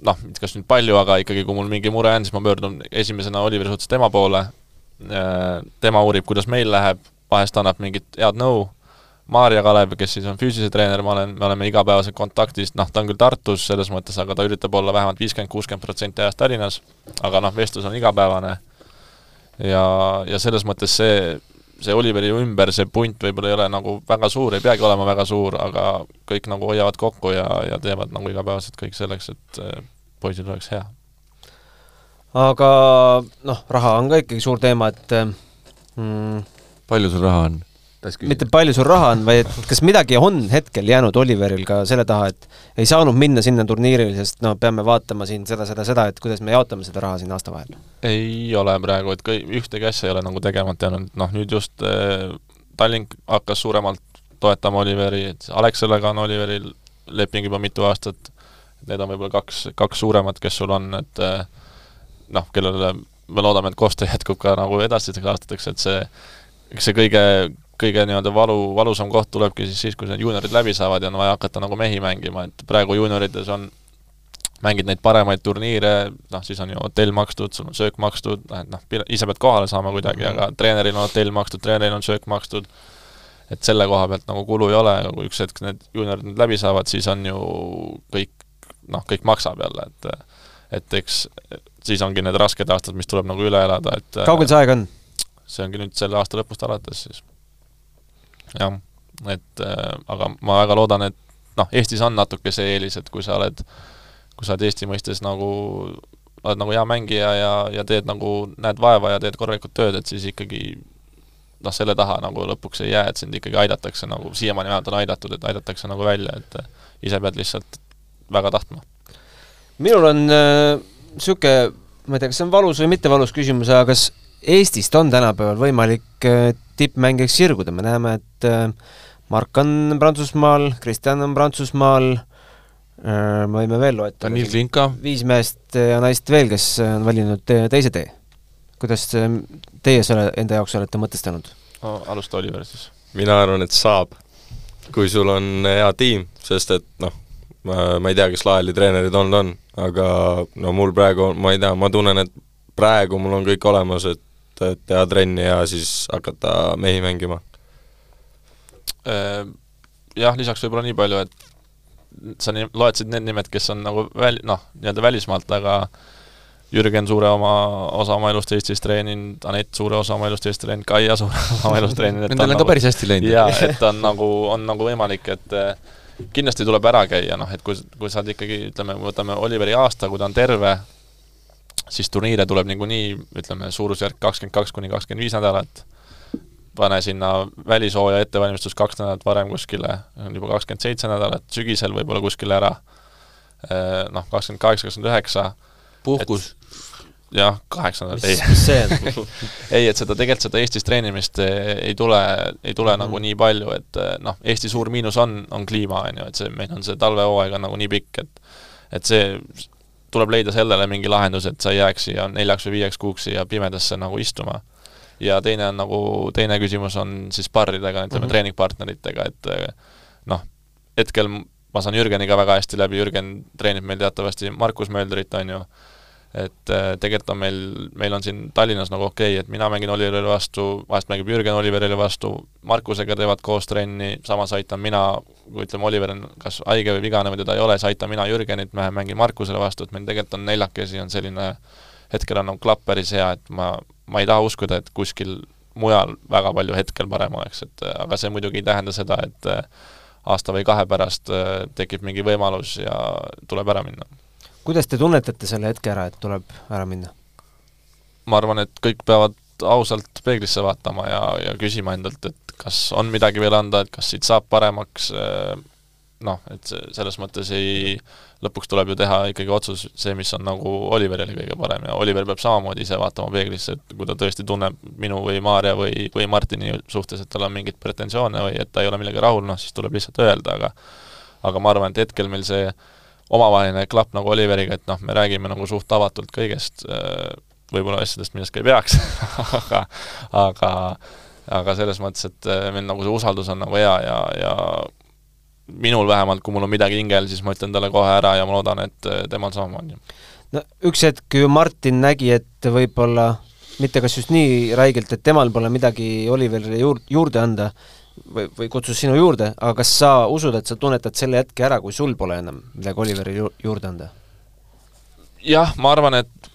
noh, kas nüüd palju, aga ikkagi, kui mul mingi mure on, siis ma pöördun esimesena Oliveri suhtes tema poole, tema uurib, kuidas meil läheb, vahest annab mingit head nõu, Maarja Kalev, kes siis on füüsilise treener, ma olen, me oleme igapäevaselt kontaktis, noh, ta on küll Tartus selles mõttes, aga ta üritab olla vähemalt viiskümmend, kuuskümmend protsenti ajast Tallinnas, aga noh, vestlus on igapäevane. ja, ja selles mõttes see, see Oliveri ümber, see punt võib-olla ei ole nagu väga suur, ei peagi olema väga suur, aga kõik nagu hoiavad kokku ja, ja teevad nagu igapäevaselt kõik selleks, et eh, poisil oleks hea. aga noh, raha on ka ikkagi suur teema, et mm, palju sul raha on? Mitte palju sul raha on, vaid kas midagi on hetkel jäänud Oliveril ka selle taha, et ei saanud minna sinna turniirile, sest no peame vaatama siin seda, seda, seda, et kuidas me jaotame seda raha siin aasta vahel? ei ole praegu, et kõi-, ühtegi asja ei ole nagu tegemata jäänud, noh nüüd just äh, Tallink hakkas suuremalt toetama Oliveri, et Alexelega on Oliveril leping juba mitu aastat, need on võib-olla kaks, kaks suuremat, kes sul on, et äh, noh, kellele me loodame, et koostöö jätkub ka nagu edasisteks aastateks, et see, eks see kõige, kõige nii-öelda valu, valusam koht tulebki siis siis, kui need juuniorid läbi saavad ja on vaja hakata nagu mehi mängima, et praegu juuniorides on mängid neid paremaid turniire, noh siis on ju hotell makstud, sul on söök makstud, et noh, ise pead kohale saama kuidagi mm, -hmm. aga treeneril on hotell makstud, treeneril on söök makstud, et selle koha pealt nagu kulu ei ole, aga kui üks hetk need juuniorid nüüd läbi saavad, siis on ju kõik, noh, kõik maksab jälle, et et eks siis ongi need rasked aastad, mis tuleb nagu üle elada, et kaugel see aeg on? see ongi nüüd selle aasta lõpust alates siis. Jah, et äh, aga ma väga loodan, et noh, Eestis on natuke see eelis, et kui sa oled, kui sa oled Eesti mõistes nagu, oled nagu hea mängija ja, ja teed nagu, näed vaeva ja teed korralikult tööd, et siis ikkagi noh, selle taha nagu lõpuks ei jää, et sind ikkagi aidatakse nagu, siiamaani vähemalt on aidatud, et aidatakse nagu välja, et ise pead lihtsalt väga tahtma. minul on niisugune äh, ma ei tea, kas see on valus või mitte valus küsimus, aga kas Eestist on tänapäeval võimalik äh, tippmängijaks sirguda, me näeme, et äh, Mark on Prantsusmaal, Kristjan on Prantsusmaal äh,, me võime veel loetada. Danil Klinka. viis meest ja naist veel, kes on valinud teise tee. kuidas teie selle enda jaoks olete mõtestanud no,? alusta Oliver siis. mina arvan, et saab, kui sul on hea tiim, sest et noh, ma, ei tea, kes Laeli treenerid olnud on, aga no mul praegu, ma ei tea, ma tunnen, et praegu mul on kõik olemas, et teha trenni ja siis hakata mehi mängima. Jah, lisaks võib-olla nii palju, et sa nii, loetlesid need nimed, kes on nagu väl-, noh, nii-öelda välismaalt, aga Jürgen suure oma osa oma elust Eestis treeninud, Anett suure osa oma elust Eestis treeninud, Kaia suure osa oma elust treeninud. Nendel on, on ka nagu, päris hästi läinud. jaa, et on nagu, on nagu võimalik, et kindlasti tuleb ära käia, noh et kui, kui sa oled ikkagi, ütleme, võtame Oliveri aasta, kui ta on terve, siis turniire tuleb niikuinii, ütleme, suurusjärk kakskümmend kaks kuni kakskümmend viis nädalat, pane sinna välishooaja ettevalmistus kaks nädalat varem kuskile, on juba kakskümmend seitse nädalat, sügisel võib-olla kuskile ära, noh, kakskümmend kaheksa, kakskümmend üheksa, puhkus. jah, kaheksa nädalat, ei. mis see on ei, et seda, tegelikult seda Eestis treenimist ei tule, ei tule mm -hmm. nagu nii palju, et noh, Eesti suur miinus on, on kliima, on ju, et see, meil on see talvehooaeg on nagu nii pikk, et et see, tuleb leida sellele mingi lahendus, et sa ei jääks siia neljaks või viieks kuuks siia pimedasse nagu istuma. ja teine on nagu, teine küsimus on siis sparridega, ütleme mm -hmm. treeningpartneritega, et noh, hetkel ma saan Jürgeniga väga hästi läbi, Jürgen treenib meil teatavasti Markus Möldrit, on ju, et äh, tegelikult on meil, meil on siin Tallinnas nagu okei okay,, et mina mängin Oliverile vastu, vahest mängib Jürgen Oliverile vastu, Markusega teevad koos trenni, samas aitan mina, kui ütleme, Oliver on kas haige või vigane või teda ei ole, siis aitan mina Jürgenit, me mängin Markusele vastu, et meil tegelikult on neljakesi, on selline, hetkel on nagu klapp päris hea, et ma, ma ei taha uskuda, et kuskil mujal väga palju hetkel parem oleks, et aga see muidugi ei tähenda seda, et aasta või kahe pärast tekib mingi võimalus ja tuleb ära minna kuidas te tunnetate selle hetke ära, et tuleb ära minna? ma arvan, et kõik peavad ausalt peeglisse vaatama ja, ja küsima endalt, et kas on midagi veel anda, et kas siit saab paremaks, noh, et see, selles mõttes ei, lõpuks tuleb ju teha ikkagi otsus, see, mis on nagu Oliverile kõige parem ja Oliver peab samamoodi ise vaatama peeglisse, et kui ta tõesti tunneb minu või Maarja või, või Martini suhtes, et tal on mingeid pretensioone või et ta ei ole millegagi rahul, noh siis tuleb lihtsalt öelda, aga aga ma arvan, et hetkel meil see omavaheline klapp nagu Oliveriga, et noh, me räägime nagu suht avatult kõigest, võib-olla asjadest, millest ka ei peaks aga aga aga selles mõttes, et äh, meil nagu see usaldus on nagu hea ja, ja minul vähemalt, kui mul on midagi hingel, siis ma ütlen talle kohe ära ja ma loodan, et äh, temal samamoodi. no üks hetk ju Martin nägi, et võib-olla mitte kas just nii räigelt, et temal pole midagi Oliverile juur-, juurde anda, või, või kutsus sinu juurde, aga kas sa usud, et sa tunnetad selle hetke ära, kui sul pole enam midagi Oliverile ju juurde anda? jah, ma arvan, et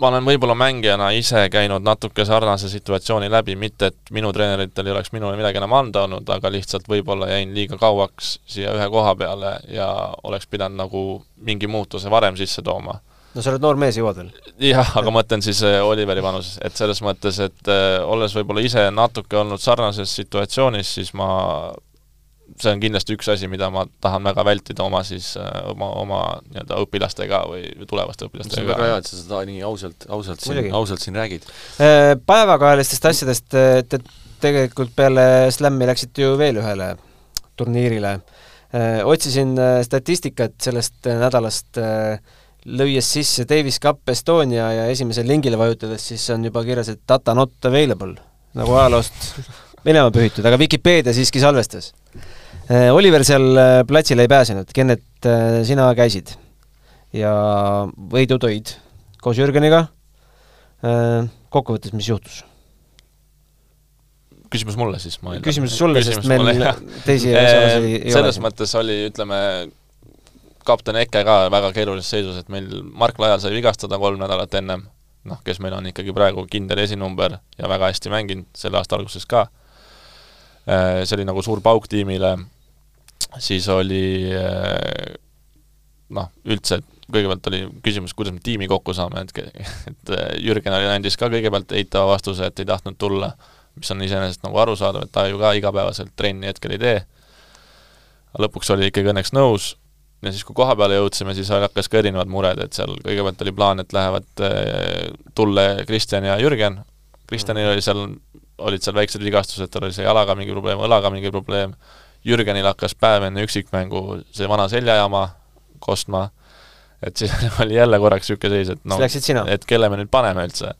ma olen võib-olla mängijana ise käinud natuke sarnase situatsiooni läbi, mitte et minu treeneritel ei oleks minule midagi enam anda olnud, aga lihtsalt võib-olla jäin liiga kauaks siia ühe koha peale ja oleks pidanud nagu mingi muutuse varem sisse tooma. No sa oled noor mees, jõuad veel? jah, aga ma mõtlen siis äh, Oliveri vanuses, et selles mõttes, et äh, olles võib-olla ise natuke olnud sarnases situatsioonis, siis ma see on kindlasti üks asi, mida ma tahan väga vältida oma siis, äh, oma, oma nii-öelda õpilastega või tulevaste õpilastega. see on väga hea, et sa seda nii ausalt, ausalt siin, ausalt siin räägid. Äh, päevakajalistest asjadest, et tegelikult peale Slami läksite ju veel ühele turniirile. Äh, otsisin statistikat sellest nädalast, lüües sisse Davis Cup Estonia ja esimesele lingile vajutades, siis on juba kirjas, et data not available, nagu ajaloost minema pühitud, aga Vikipeedia siiski salvestas Äh, Oliver seal äh, platsile ei pääsenud, Kennet, äh, sina käisid ja võidu tõid koos Jürgeniga. Kokkuvõttes, mis juhtus? küsimus mulle siis, ma eeldan. küsimus sulle, sest meil mulle, teisi asjaolusid ei ole. selles mõttes oli, ütleme, kapten Eke ka väga keerulises seisus, et meil Mark Lajal sai vigastada kolm nädalat ennem, noh, kes meil on ikkagi praegu kindel esinumber ja väga hästi mänginud selle aasta alguses ka. see oli nagu suur pauk tiimile siis oli eh, noh, üldse kõigepealt oli küsimus, kuidas me tiimi kokku saame, et, et eh, Jürgen oli, andis ka kõigepealt eitava vastuse, et ei tahtnud tulla, mis on iseenesest nagu arusaadav, et ta ju ka igapäevaselt trenni hetkel ei tee. lõpuks oli ikkagi õnneks nõus ja siis, kui koha peale jõudsime, siis hakkas ka erinevad mured, et seal kõigepealt oli plaan, et lähevad eh, Tulle, Kristjan ja Jürgen, Kristjanil oli seal, olid seal väiksed vigastused, tal oli see jalaga mingi probleem, õlaga mingi probleem, Jürgenil hakkas päev enne üksikmängu see vana seljajama kostma, et siis oli jälle korraks niisugune seis, et noh, et kelle me nüüd paneme üldse.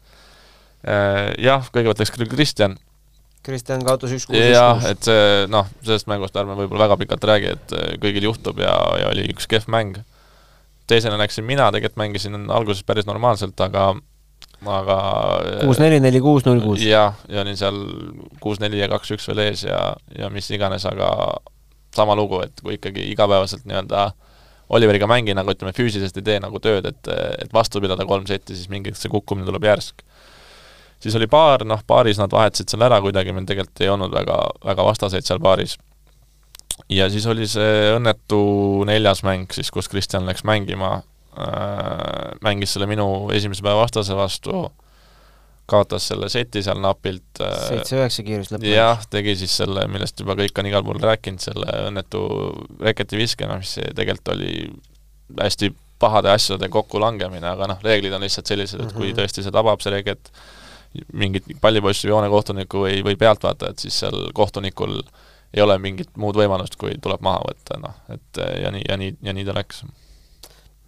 Äh, jah, kõigepealt läks küll Kristjan. Kristjan kaotas üks kuus. jah, et see noh, sellest mängust ärme võib-olla väga pikalt räägi, et äh, kõigil juhtub ja, ja oli üks kehv mäng. teisena läksin mina, tegelikult mängisin alguses päris normaalselt, aga aga kuus neli, neli kuus, null kuus. jah, ja olin seal kuus neli ja kaks üks veel ees ja, ja mis iganes, aga sama lugu, et kui ikkagi igapäevaselt nii-öelda Oliveriga mängin, nagu ütleme, füüsiliselt ei tee nagu tööd, et, et vastu pidada kolm setti, siis mingi see kukkumine tuleb järsk. Siis oli paar, noh, paaris nad vahetasid seal ära kuidagi, meil tegelikult ei olnud väga, väga vastaseid seal paaris. ja siis oli see õnnetu neljas mäng siis, kus Kristjan läks mängima Äh, mängis selle minu esimese päeva vastase vastu, kaotas selle seti seal napilt. Äh, seitse-üheksa kiirus lõpp. jah, tegi siis selle, millest juba kõik on igal pool rääkinud, selle õnnetu reketi viske, noh mis tegelikult oli hästi pahade asjade kokkulangemine, aga noh, reeglid on lihtsalt sellised, et kui mhm. tõesti see tabab, see reket, mingit pallipoissi või joonekohtunikku või, või pealtvaatajat, siis seal kohtunikul ei ole mingit muud võimalust, kui tuleb maha võtta, noh, et ja nii, ja nii, ja nii ta läks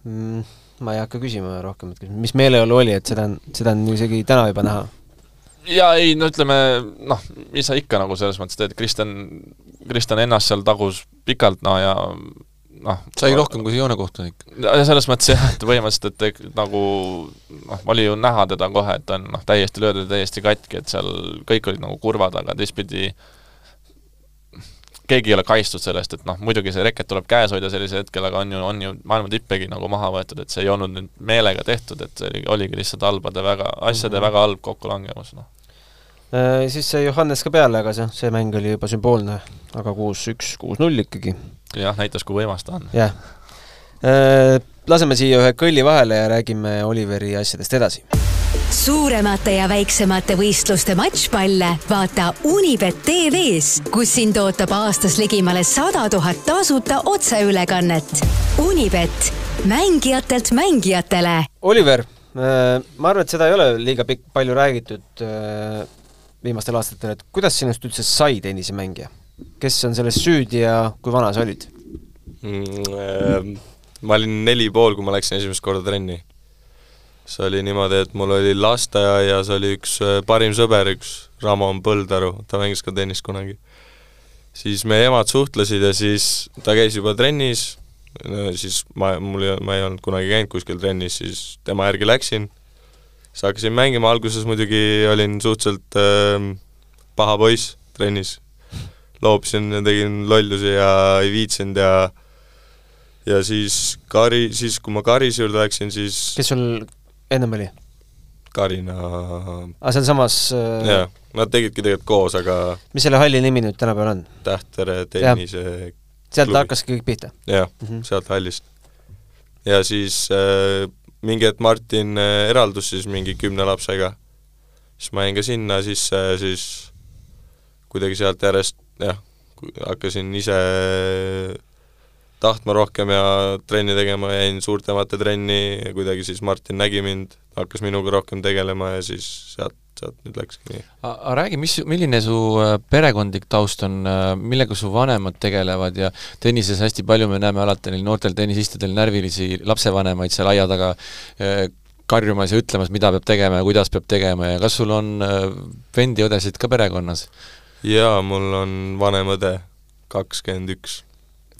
mm,? ma ei hakka küsima rohkem, et mis meeleolu oli, et seda on, seda on isegi täna juba näha. jaa, ei no ütleme, noh, mis sa ikka nagu selles mõttes teed, Kristjan, Kristjan ennast seal tagus pikalt, no ja noh sai rohkem kui joonekohtunik? selles mõttes jah, et põhimõtteliselt, et nagu noh, oli ju näha teda kohe, et ta on noh, täiesti löödud täiesti katki, et seal kõik olid nagu kurvad, aga teistpidi keegi ei ole kaitstud sellest, et noh, muidugi see reket tuleb käes hoida sellisel hetkel, aga on ju, on ju maailma tippegi nagu maha võetud, et see ei olnud nüüd meelega tehtud, et see oli, oligi lihtsalt halbade väga, asjade mm -hmm. väga halb kokkulangemus, noh. Äh, siis sai Johannes ka peale, aga see, see mäng oli juba sümboolne, aga kuus-üks, kuus-null ikkagi. Jah, näitas, kui võimas ta on. jah. Äh, laseme siia ühe kõlli vahele ja räägime Oliveri asjadest edasi. suuremate ja väiksemate võistluste matšpalle vaata Unibet tv-s, kus sind ootab aastas ligimale sada tuhat tasuta otseülekannet. Unibet, mängijatelt mängijatele. Oliver, äh, ma arvan, et seda ei ole liiga pikk, palju räägitud äh, viimastel aastatel, et kuidas sinust üldse sai tennisemängija? Kes on selles süüdi ja kui vana sa olid? Mm,? Äh, ma olin neli pool, kui ma läksin esimest korda trenni. See oli niimoodi, et mul oli lasteaias oli üks äh, parim sõber, üks Ramon Põldaru, ta mängis ka tennist kunagi. siis meie emad suhtlesid ja siis ta käis juba trennis, siis ma, mul ei, ma ei olnud kunagi käinud kuskil trennis, siis tema järgi läksin, siis hakkasin mängima, alguses muidugi olin suhteliselt äh, paha poiss trennis, loopisin ja tegin lollusi ja ei viitsinud ja ja siis Kari, siis kui ma Karise juurde läksin, siis kes sul ennem oli? Karina aa, ah, sealsamas äh... jaa, nad tegidki tegelikult koos, aga mis selle halli nimi nüüd tänapäeval on? Tähtere tennise sealt klubi. hakkaski kõik pihta? jah mm -hmm., sealt hallist. ja siis äh, mingi hetk Martin äh, eraldus siis mingi kümne lapsega, siis ma jäin ka sinna sisse ja siis kuidagi sealt järjest jah, hakkasin ise tahtma rohkem ja trenni tegema, jäin suurtemate trenni ja kuidagi siis Martin nägi mind, hakkas minuga rohkem tegelema ja siis sealt, sealt nüüd läkski nii. aga räägi, mis, milline su äh, perekondlik taust on, äh, millega su vanemad tegelevad ja tennises hästi palju me näeme alati neil noortel tennisistidel närvilisi lapsevanemaid seal aia taga äh, karjumas ja ütlemas, mida peab tegema ja kuidas peab tegema ja kas sul on vendi-õdesid ka perekonnas? Jaa, mul on vanem õde, kakskümmend üks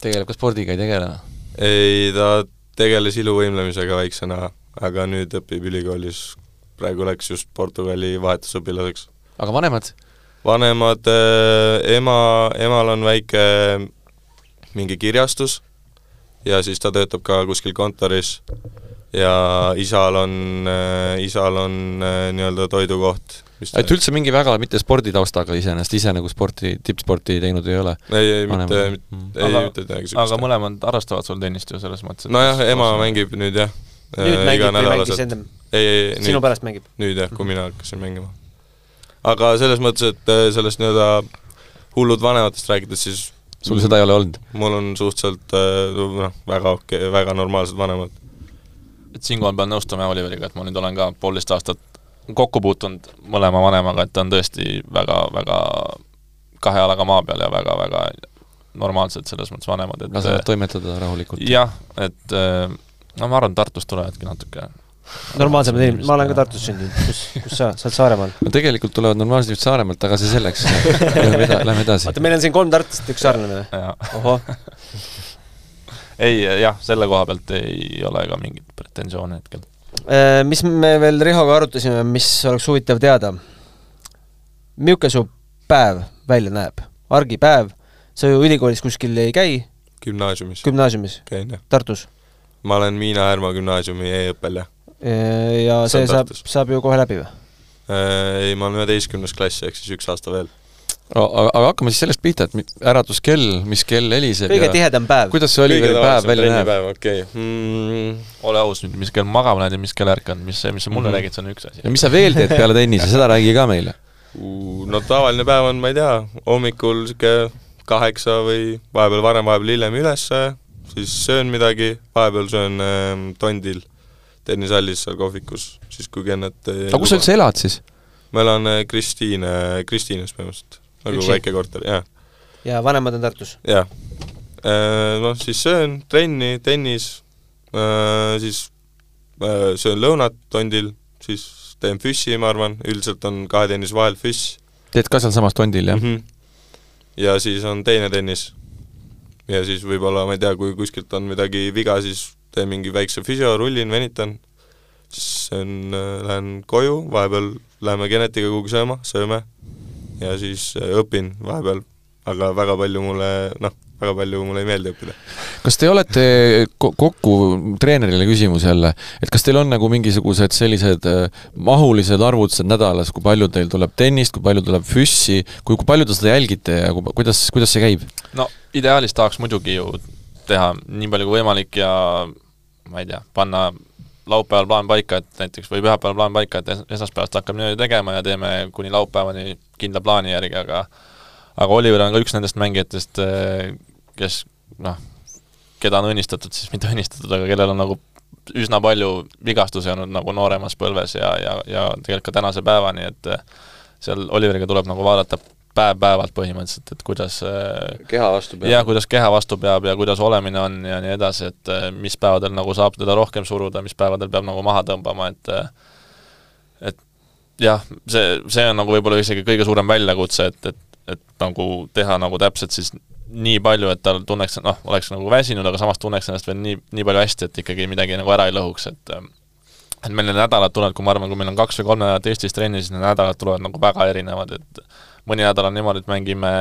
tegeleb ka spordiga, ei tegele? ei, ta tegeles iluvõimlemisega väiksena, aga nüüd õpib ülikoolis, praegu läks just Portugali vahetusõpilaseks. aga vanemad? vanemad äh,, ema, emal on väike mingi kirjastus ja siis ta töötab ka kuskil kontoris ja isal on äh,, isal on äh, nii-öelda toidukoht et üldse mingi väga mitte sporditaustaga iseenesest, ise nagu sporti, tippsporti teinud ei ole? ei, ei mitte, mm. ei aga, mitte midagi niisugust. aga mõlemad harrastavad sul tennist ju selles mõttes? nojah, ema mängib nüüd jah. nüüd äh, mängib või mängis ennem? ei, ei, ei, sinu pärast mängib? nüüd jah, kui mina hakkasin mängima. aga selles mõttes, et äh, sellest nii-öelda hullud vanematest rääkides, siis sul seda ei ole olnud? mul on suhteliselt äh, noh, väga okei okay,, väga normaalsed vanemad. et siinkohal pean nõustuma Oliveriga, et ma nüüd olen ka poolteist aastat kokku puutunud mõlema vanemaga, et ta on tõesti väga, väga kahe jalaga maa peal ja väga-väga normaalsed selles mõttes vanemad, et lasevad toimetada rahulikult? jah, et no ma arvan, Tartust tulevadki natuke normaalsemad inimesed, ma olen ka Tartus sündinud, kus, kus sa, sa oled Saaremaal? no tegelikult tulevad normaalsed inimesed Saaremaalt, aga see selleks lähme eda-, lähme edasi. oota, meil on siin kolm tartlast, üks saarlane või? ohoh ei jah, selle koha pealt ei ole ka mingit pretensiooni hetkel Äh, mis me veel Rihoga arutasime, mis oleks huvitav teada? milline su päev välja näeb? argipäev, sa ju ülikoolis kuskil ei käi? gümnaasiumis. gümnaasiumis? käin, jah. Tartus? ma olen Miina Härma gümnaasiumi e-õppel, jah. Äh, ja see, see saab, saab ju kohe läbi või? Äh, ei, ma olen üheteistkümnes klass, ehk siis üks aasta veel aga, aga hakkame siis sellest pihta, et äratuskell, mis kell heliseb kõige ja tihedam päev. kuidas see Oliveri päev välja näeb? okei okay. mm.. ole aus nüüd, mis kell magama lähed ja mis kell ärkad, mis, mis sa mulle mm -hmm. räägid, see on üks asi. ja mis sa veel teed peale tennise, seda räägi ka meile no tavaline päev on, ma ei tea, hommikul niisugune kaheksa või vahepeal varem, vahepeal hiljem üles, siis söön midagi, vahepeal söön äh, tondil tennisehallis seal kohvikus, siis kui kennet aga kus sa üldse elad siis? ma elan äh, Kristiine, Kristiines põhimõtteliselt nagu Üksi? väike korter, jah. ja vanemad on Tartus? jah. Äh, noh, siis söön trenni, tennis, äh, siis äh, söön lõunat tondil, siis teen füssi, ma arvan, üldiselt on kahe tennise vahel füss. teed ka sealsamas tondil, jah mm? -hmm. ja siis on teine tennis. ja siis võib-olla, ma ei tea, kui kuskilt on midagi viga, siis teen mingi väikse füsio, rullin, venitan, siis on, lähen koju, vahepeal läheme Genetiga kuhugi sööma, sööme ja siis äh, õpin vahepeal, aga väga palju mulle noh, väga palju mulle ei meeldi õppida. kas te olete kokku, treenerile küsimus jälle, et kas teil on nagu mingisugused sellised äh, mahulised arvutused nädalas, kui palju teil tuleb tennist, kui palju tuleb füssi, kui, kui palju te seda jälgite ja kui, kuidas, kuidas see käib? no ideaalis tahaks muidugi ju teha nii palju kui võimalik ja ma ei tea, panna laupäeval plaan paika, et näiteks, või pühapäeval plaan paika, et es- esmaspäevast hakkame niimoodi tegema ja teeme kuni laupäevani kindla plaani järgi, aga aga Oliver on ka üks nendest mängijatest, kes noh, keda on õnnistatud, siis mitte õnnistatud, aga kellel on nagu üsna palju vigastusi olnud nagu nooremas põlves ja, ja, ja tegelikult ka tänase päevani, et seal Oliveriga tuleb nagu vaadata päev-päevalt põhimõtteliselt, et kuidas keha vastu peab. jah, kuidas keha vastu peab ja kuidas olemine on ja nii edasi, et mis päevadel nagu saab teda rohkem suruda, mis päevadel peab nagu maha tõmbama, et et jah, see, see on nagu võib-olla isegi kõige suurem väljakutse, et, et, et nagu teha nagu täpselt siis nii palju, et ta tunneks, noh, oleks nagu väsinud, aga samas tunneks ennast veel nii, nii palju hästi, et ikkagi midagi nagu ära ei lõhuks, et et meil need nädalad tulevad, kui ma arvan, kui meil on kaks või kolm nädalat Eestis trenni, siis need nädalad tulevad nagu väga erinevad, et mõni nädal on niimoodi, et mängime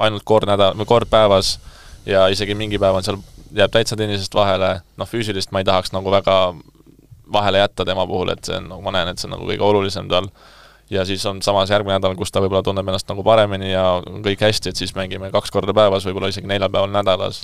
ainult kord nädal, või kord päevas ja isegi mingi päev on seal, jääb täitsa tennisest vahele, noh füüsilist ma ei tahaks nagu väga vahele jätta tema puhul, et see on, nagu ma näen, et see on nagu kõige olulisem tal ja siis on samas järgmine nädal, kus ta võib-olla tunneb ennast nagu paremini ja on kõik hästi, et siis mängime kaks korda päevas, võib-olla isegi neljal päeval nädalas.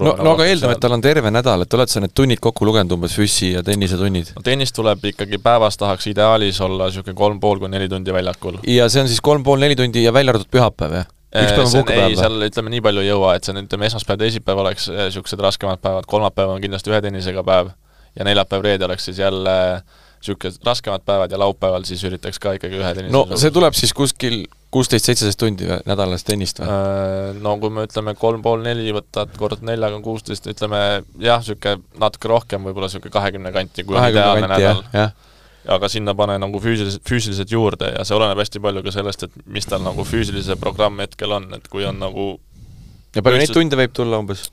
no, no aga eeldame, et tal on terve nädal, et oled sa need tunnid kokku lugenud umbes, füssi ja tennisetunnid? no tennis tuleb ikkagi päevas, tahaks ideaalis olla niisugune kolm pool kuni neli tundi väljakul. ja see on siis kolm pool neli tundi ja välja arvatud pühapäev, jah? üks päev on puhkepäev või? seal ütleme nii palju ei jõua, et see on, ütleme esmaspäev, teisipäev oleks niisugused raskemad päevad, kolmapäev on kindlasti ühe tennisega päev ja neljapäev, reede oleks siis jälle niisugused raskemad päevad ja laupäeval siis üritaks ka ikkagi ühe tennise no see tuleb siis kuskil kuusteist, seitseteist tundi nädalas tennist või? No kui me ütleme kolm pool neli võtad kord neljaga on kuusteist, ütleme jah, niisugune natuke rohkem, võib-olla niisugune kahekümne kanti, kui on ideaalne nädal. aga sinna pane nagu füüsilis-, füüsiliselt juurde ja see oleneb hästi palju ka sellest, et mis tal nagu füüsilise programm hetkel on, et kui on nagu ja palju neid tunde võib tulla umbes?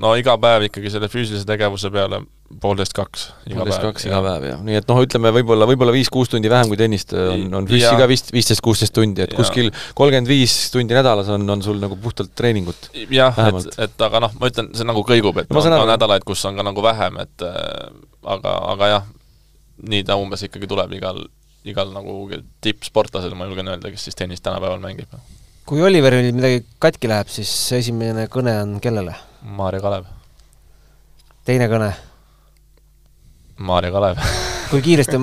No iga päev ikkagi selle füüsilise tegevuse peale poolteist kaks. poolteist kaks iga päev, jah. nii et noh, ütleme võib-olla, võib-olla viis-kuus tundi vähem kui tennist on, on füüsi ka vist viisteist, kuusteist tundi, et ja. kuskil kolmkümmend viis tundi nädalas on, on sul nagu puhtalt treeningut. jah, et, et aga noh, ma ütlen, see nagu kõigub, et no, on, on nädalaid, kus on ka nagu vähem, et äh, aga, aga jah, nii ta umbes ikkagi tuleb igal, igal nagu tippsportlasel, ma julgen öelda, kes siis tennist tänapäeval mängib. kui Oliveril midagi katki läheb, siis esimene kõne on kellele? Maarja Kalev. teine kõne? Maarja Kalev kui kiiresti,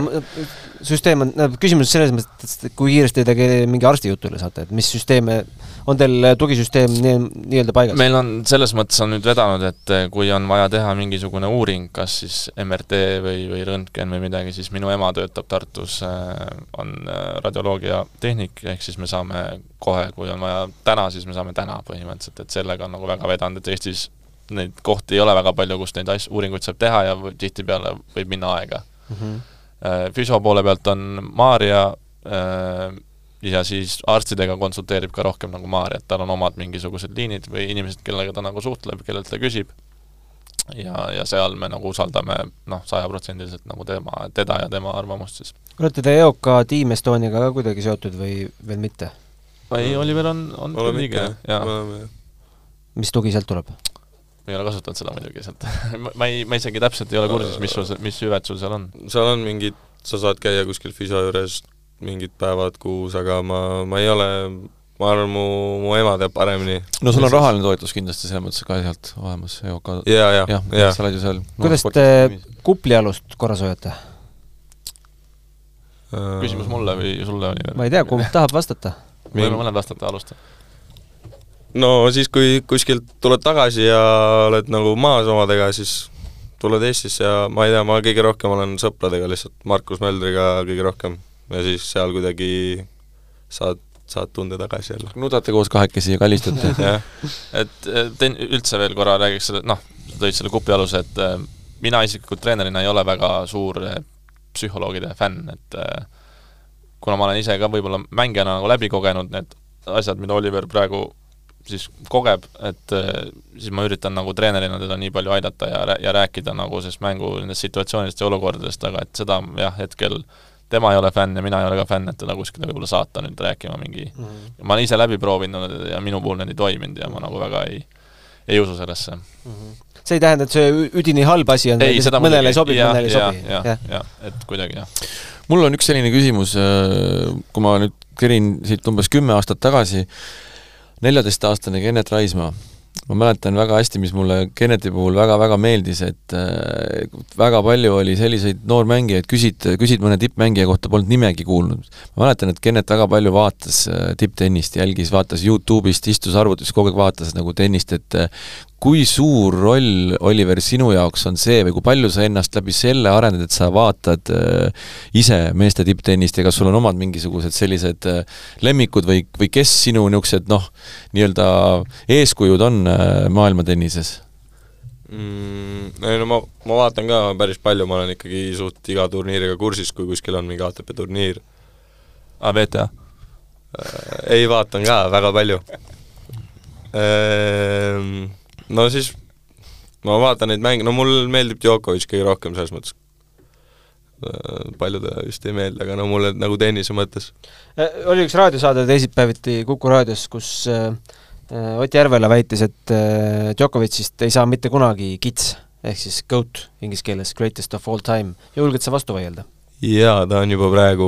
süsteem on, küsimus selles mõttes, et kui kiiresti te mingi arsti jutule saate, et mis süsteeme, on teil tugisüsteem nii, nii-öelda paigas? meil on, selles mõttes on nüüd vedanud, et kui on vaja teha mingisugune uuring, kas siis MRT või, või röntgen või midagi, siis minu ema töötab Tartus, on radioloogia tehnik, ehk siis me saame kohe, kui on vaja täna, siis me saame täna põhimõtteliselt, et sellega on nagu väga vedanud, et Eestis neid kohti ei ole väga palju, kus neid asju, uuringuid saab teha ja tihtipeale võib minna aega mm. -hmm. Füsio poole pealt on Maarja ja siis arstidega konsulteerib ka rohkem nagu Maarja, et tal on omad mingisugused liinid või inimesed, kellega ta nagu suhtleb, kellelt ta küsib, ja, ja seal me nagu usaldame noh, sajaprotsendiliselt nagu tema, teda ja tema arvamust siis. olete te EOK Team Estoniaga ka kuidagi seotud või veel mitte? ei, Oliver on, on oleme ikka, jah. mis tugi sealt tuleb? Ma ei ole kasutanud seda muidugi sealt ma ei, ma isegi täpselt ei ole kursis, mis sul, mis hüved sul seal on. seal on mingid, sa saad käia kuskil füsio juures mingid päevad kuus, aga ma, ma ei ole, ma arvan, mu, mu ema teab paremini. no sul on rahaline toetus kindlasti selles mõttes ka sealt olemas, EOK ja, ja, jah ja., sa oled ju seal no, kuidas te kuplialust korras hoiate? küsimus mulle või sulle, Oliver? ma ei tea, kumb tahab vastata. võime mõlemad vastata, alusta no siis, kui kuskilt tuled tagasi ja oled nagu maas omadega, siis tuled Eestisse ja ma ei tea, ma kõige rohkem olen sõpradega lihtsalt, Markus Möldriga kõige rohkem. ja siis seal kuidagi saad, saad tunde tagasi jälle. nudate koos kahekesi ja kallistate et teen üldse veel korra räägiks selle, noh, sa tõid selle kupi aluse, et äh, mina isiklikult treenerina ei ole väga suur äh, psühholoogide fänn, et äh, kuna ma olen ise ka võib-olla mängijana nagu läbi kogenud need asjad, mida Oliver praegu siis kogeb, et siis ma üritan nagu treenerina teda nii palju aidata ja, ja rääkida nagu sellest mängu nendest situatsioonidest ja olukordadest, aga et seda jah, hetkel tema ei ole fänn ja mina ei ole ka fänn, et teda kuskile võib-olla saata nüüd rääkima mingi mm, -hmm. ma olen ise läbi proovinud ja minu puhul need ei toiminud ja ma nagu väga ei, ei usu sellesse mm. -hmm. see ei tähenda, et see üdini halb asi on, mõnele ei sobi, mõnele ei sobi? jah, jah, jah, et kuidagi jah. mul on üks selline küsimus, kui ma nüüd kerin siit umbes kümme aastat tagasi, neljateistaastane Kennet Raismaa ma mäletan väga hästi, mis mulle Kenneti puhul väga-väga meeldis, et äh, väga palju oli selliseid noormängijaid, küsid, küsid mõne tippmängija kohta, polnud nimegi kuulnud. ma mäletan, et Kennet väga palju vaatas äh, tipptennist, jälgis, vaatas Youtube'ist, istus arvutis, kogu aeg vaatas nagu tennist, et äh, kui suur roll, Oliver, sinu jaoks on see või kui palju sa ennast läbi selle arendad, et sa vaatad äh, ise meeste tipptennist ja kas sul on omad mingisugused sellised äh, lemmikud või, või kes sinu niisugused noh, nii-öelda eeskujud on äh, maailmatennises mm,? ei no ma, ma vaatan ka päris palju, ma olen ikkagi suht iga turniiriga kursis, kui kuskil on mingi ATP turniir. aa, VTA? Äh, ei, vaatan ka väga palju ehm, no siis ma vaatan neid mänge, no mul meeldib Djokovic kõige rohkem selles mõttes. Äh, paljudele vist ei meeldi, aga no mulle nagu tennise mõttes. Äh, oli üks raadiosaade teisipäeviti Kuku raadios, kus äh, Ott Järvela väitis, et Djokovicist ei saa mitte kunagi kits, ehk siis GOAT inglise keeles, greatest of all time. julged sa vastu vaielda? jaa, ta on juba praegu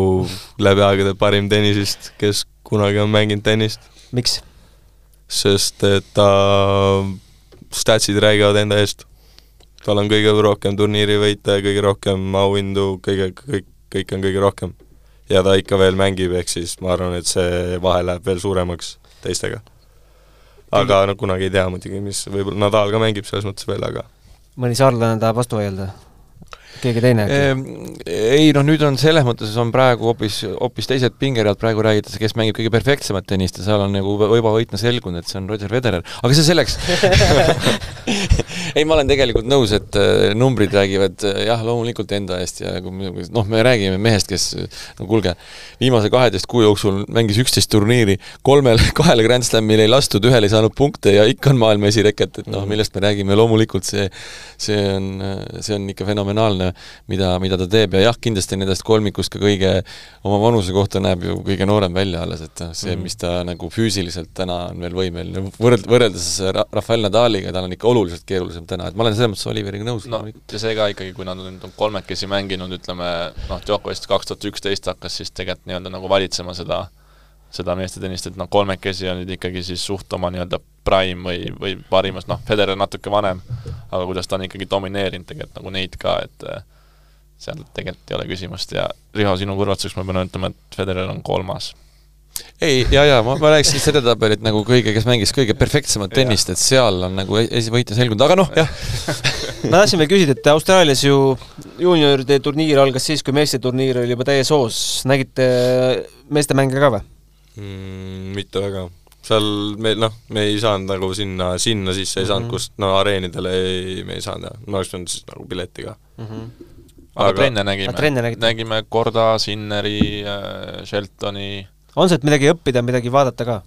läbi aegade parim tennisist, kes kunagi on mänginud tennist. miks? sest et ta statsid räägivad enda eest. tal on kõige rohkem turniirivõite, kõige rohkem auhindu, kõige, kõik, kõik on kõige rohkem. ja ta ikka veel mängib, ehk siis ma arvan, et see vahe läheb veel suuremaks teistega. aga no kunagi ei tea muidugi, mis, võib-olla Nadal ka mängib selles mõttes veel, aga mõni saarlane tahab vastu vaielda? Keegi teine äkki? Ehm, ei noh, nüüd on selles mõttes on praegu hoopis, hoopis teised pingeread, praegu räägitakse, kes mängib kõige perfektsemat tennist ja seal on nagu juba võitma selgunud, et see on Roger Federer, aga see selleks. Ei, ma olen tegelikult nõus, et äh, numbrid räägivad äh, jah, loomulikult enda eest ja noh, me räägime mehest, kes no kuulge, viimase kaheteist kuu jooksul mängis üksteist turniiri, kolmel, kahele Grand Slamil ei lastud, ühel ei saanud punkte ja ikka on maailma esireket, et noh, millest me räägime, loomulikult see, see on, see on ikka fenomenaalne mida, mida ta teeb ja jah, kindlasti nendest kolmikust ka kõige, oma vanuse kohta näeb ju kõige noorem välja alles, et noh, see, mhm. mis ta nagu füüsiliselt täna on veel võimeline, võrreld-, võrreldes Rafael Nadaliga, tal on ikka oluliselt keerulisem täna, et ma olen selles mõttes Oliveriga nõus. no ja see ka ikkagi, kui nad on nüüd kolmekesi mänginud, ütleme noh, Djokovic kaks tuhat üksteist hakkas siis tegelikult nii-öelda nagu valitsema seda seda meestetennist, et noh, kolmekesi on nüüd ikkagi siis suht oma nii-öelda prime või, või parimas, noh, Federer natuke vanem, aga kuidas ta on ikkagi domineerinud tegelikult nagu neid ka, et äh, seal tegelikult ei ole küsimust. Ja Riho, sinu kõrvatuseks ma pean ütlema, et Federer on kolmas. Ei, ja, ja ma, ma rääkisin seda tabelit nagu kõige, kes mängis kõige perfektsemat tennist, et seal on nagu esivõitja selgunud, aga noh, jah. Ma tahtsin veel küsida, et Austraalias ju juunioride turniir algas siis, kui meeste turniir oli juba täies hoos, nägite meeste mänge ka või? Mm,? Mitte väga. seal me noh, me ei saanud nagu sinna, sinna sisse ei mm -hmm. saanud, kust no areenidele ei, me ei saanud jah, me oleks pidanud siis nagu pileti ka mm. -hmm. aga, aga trenne nägime, nägime Korda, Sinneri äh,, Sheltoni on sealt midagi õppida, midagi vaadata ka?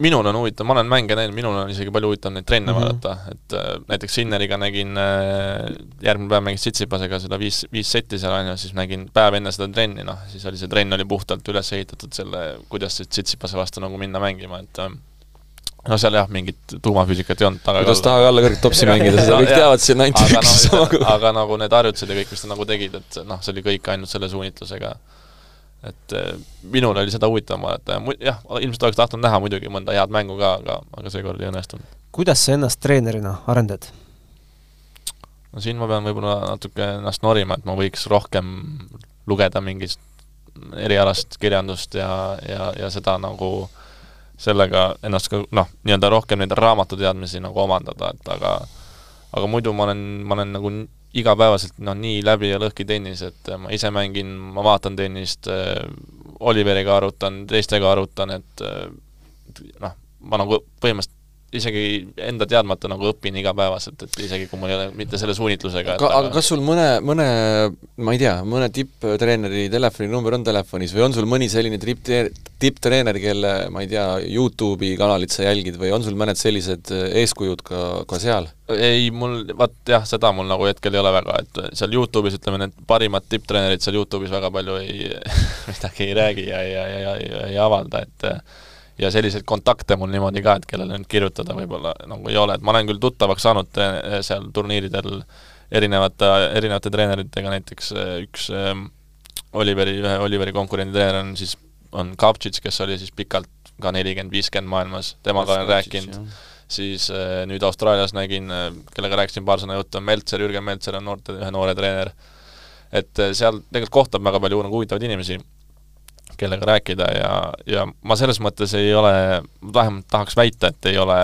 Minul on huvitav, ma olen mänge näinud, minul on isegi palju huvitav neid trenne mm -hmm. vaadata, et äh, näiteks Sinneriga nägin äh,, järgmine päev mängis Tsitsipasega seda viis, viis setti seal on ju, siis nägin päev enne seda trenni, noh, siis oli see trenn oli puhtalt üles ehitatud selle, kuidas siis Tsitsipase vastu nagu minna mängima, et äh, no seal jah, mingit tuumafüüsikat ei olnud taga kuidas taha alla kõrget topsi mängida, seda kõik teavad siin ainult üks no, aga nagu need harjutused ja kõik, mis ta nagu tegid, et noh, see oli kõik ainult selle suunitlusega et eh, minul oli seda huvitavam vaadata ja jah, ilmselt oleks tahtnud näha muidugi mõnda head mängu ka, aga, aga seekord ei õnnestunud. kuidas sa ennast treenerina arendad? no siin ma pean võib-olla natuke ennast norima, et ma võiks rohkem lugeda mingist erialast kirjandust ja, ja, ja seda nagu sellega ennast ka noh, nii-öelda rohkem neid raamatuteadmisi nagu omandada, et aga aga muidu ma olen, ma olen nagu igapäevaselt noh, nii läbi ja lõhki tennis, et ma ise mängin, ma vaatan tennist, äh, Oliveriga arutan, teistega arutan, et äh, noh, ma nagu põhimõtteliselt isegi enda teadmata nagu õpin igapäevaselt, et isegi kui mul ei ole mitte selle suunitlusega aga, aga kas sul mõne, mõne, ma ei tea, mõne tipptreeneri telefoninumber on telefonis või on sul mõni selline tipp, tipptreener, kelle, ma ei tea, Youtube'i kanalit sa jälgid või on sul mõned sellised eeskujud ka, ka seal? ei, mul, vaat jah, seda mul nagu hetkel ei ole väga, et seal Youtube'is ütleme, need parimad tipptreenerid seal Youtube'is väga palju ei midagi ei räägi ja, ja, ja, ja, ja ei avalda, et ja selliseid kontakte mul niimoodi ka, et kellele nüüd kirjutada võib-olla nagu ei ole, et ma olen küll tuttavaks saanud eh, seal turniiridel erinevate, erinevate treeneritega, näiteks eh, üks Oliveri, ühe Oliveri konkurendi treener on siis, on Kavtšits, kes oli siis pikalt ka nelikümmend, viiskümmend maailmas, temaga olen rääkinud, siis nüüd Austraalias nägin, kellega rääkisin paar sõna juttu, on Meltser, Jürgen Meltser on noorte, ühe noore treener. et seal tegelikult kohtab väga palju nagu huvitavaid inimesi, kellega rääkida ja, ja ma selles mõttes ei ole, vähemalt tahaks väita, et ei ole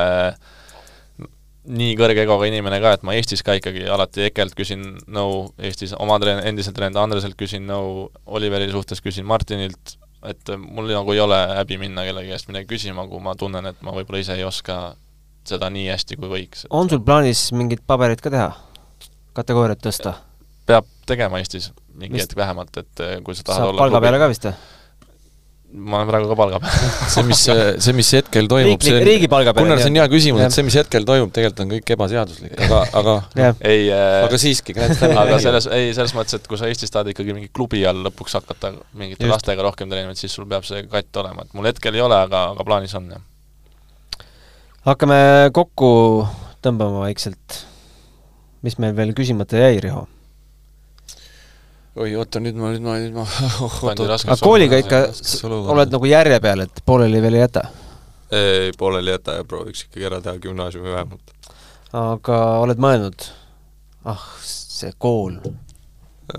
nii kõrge egoga inimene ka, et ma Eestis ka ikkagi alati Ekelt küsin nõu, Eestis oma treen-, endiselt treener Andreselt küsin nõu, Oliveri suhtes küsin Martinilt, et mul nagu ei ole häbi minna kellegi käest midagi küsima, kui ma tunnen, et ma võib-olla ise ei oska seda nii hästi, kui võiks. on sul plaanis mingit paberit ka teha? kategooriat tõsta? peab tegema Eestis mingi hetk vähemalt, et kui sa tahad saab olla palga peale ka vist või? Ma olen praegu ka palga peal see, mis, see, mis hetkel toimub, see peale. Gunnar, see on hea küsimus, et see, mis hetkel toimub, tegelikult on kõik ebaseaduslik, aga, aga ei äh, aga siiski, aga selles, ei, selles mõttes, et kui sa Eestis tahad ikkagi mingi klubi all lõpuks hakata mingite Just. lastega rohkem treenima, et siis sul peab see katt olema, et mul hetkel ei ole, aga, aga plaanis on, jah. hakkame kokku tõmbama vaikselt. mis meil veel küsimata jäi, Riho? Oi, oota, nüüd ma, nüüd ma, nüüd ma aga kooliga ikka oled nagu järje peal, et pooleli veel ei jäta? ei, pooleli ei jäta ja prooviks ikkagi ära teha gümnaasiumi vähemalt. aga oled mõelnud, ah, see kool,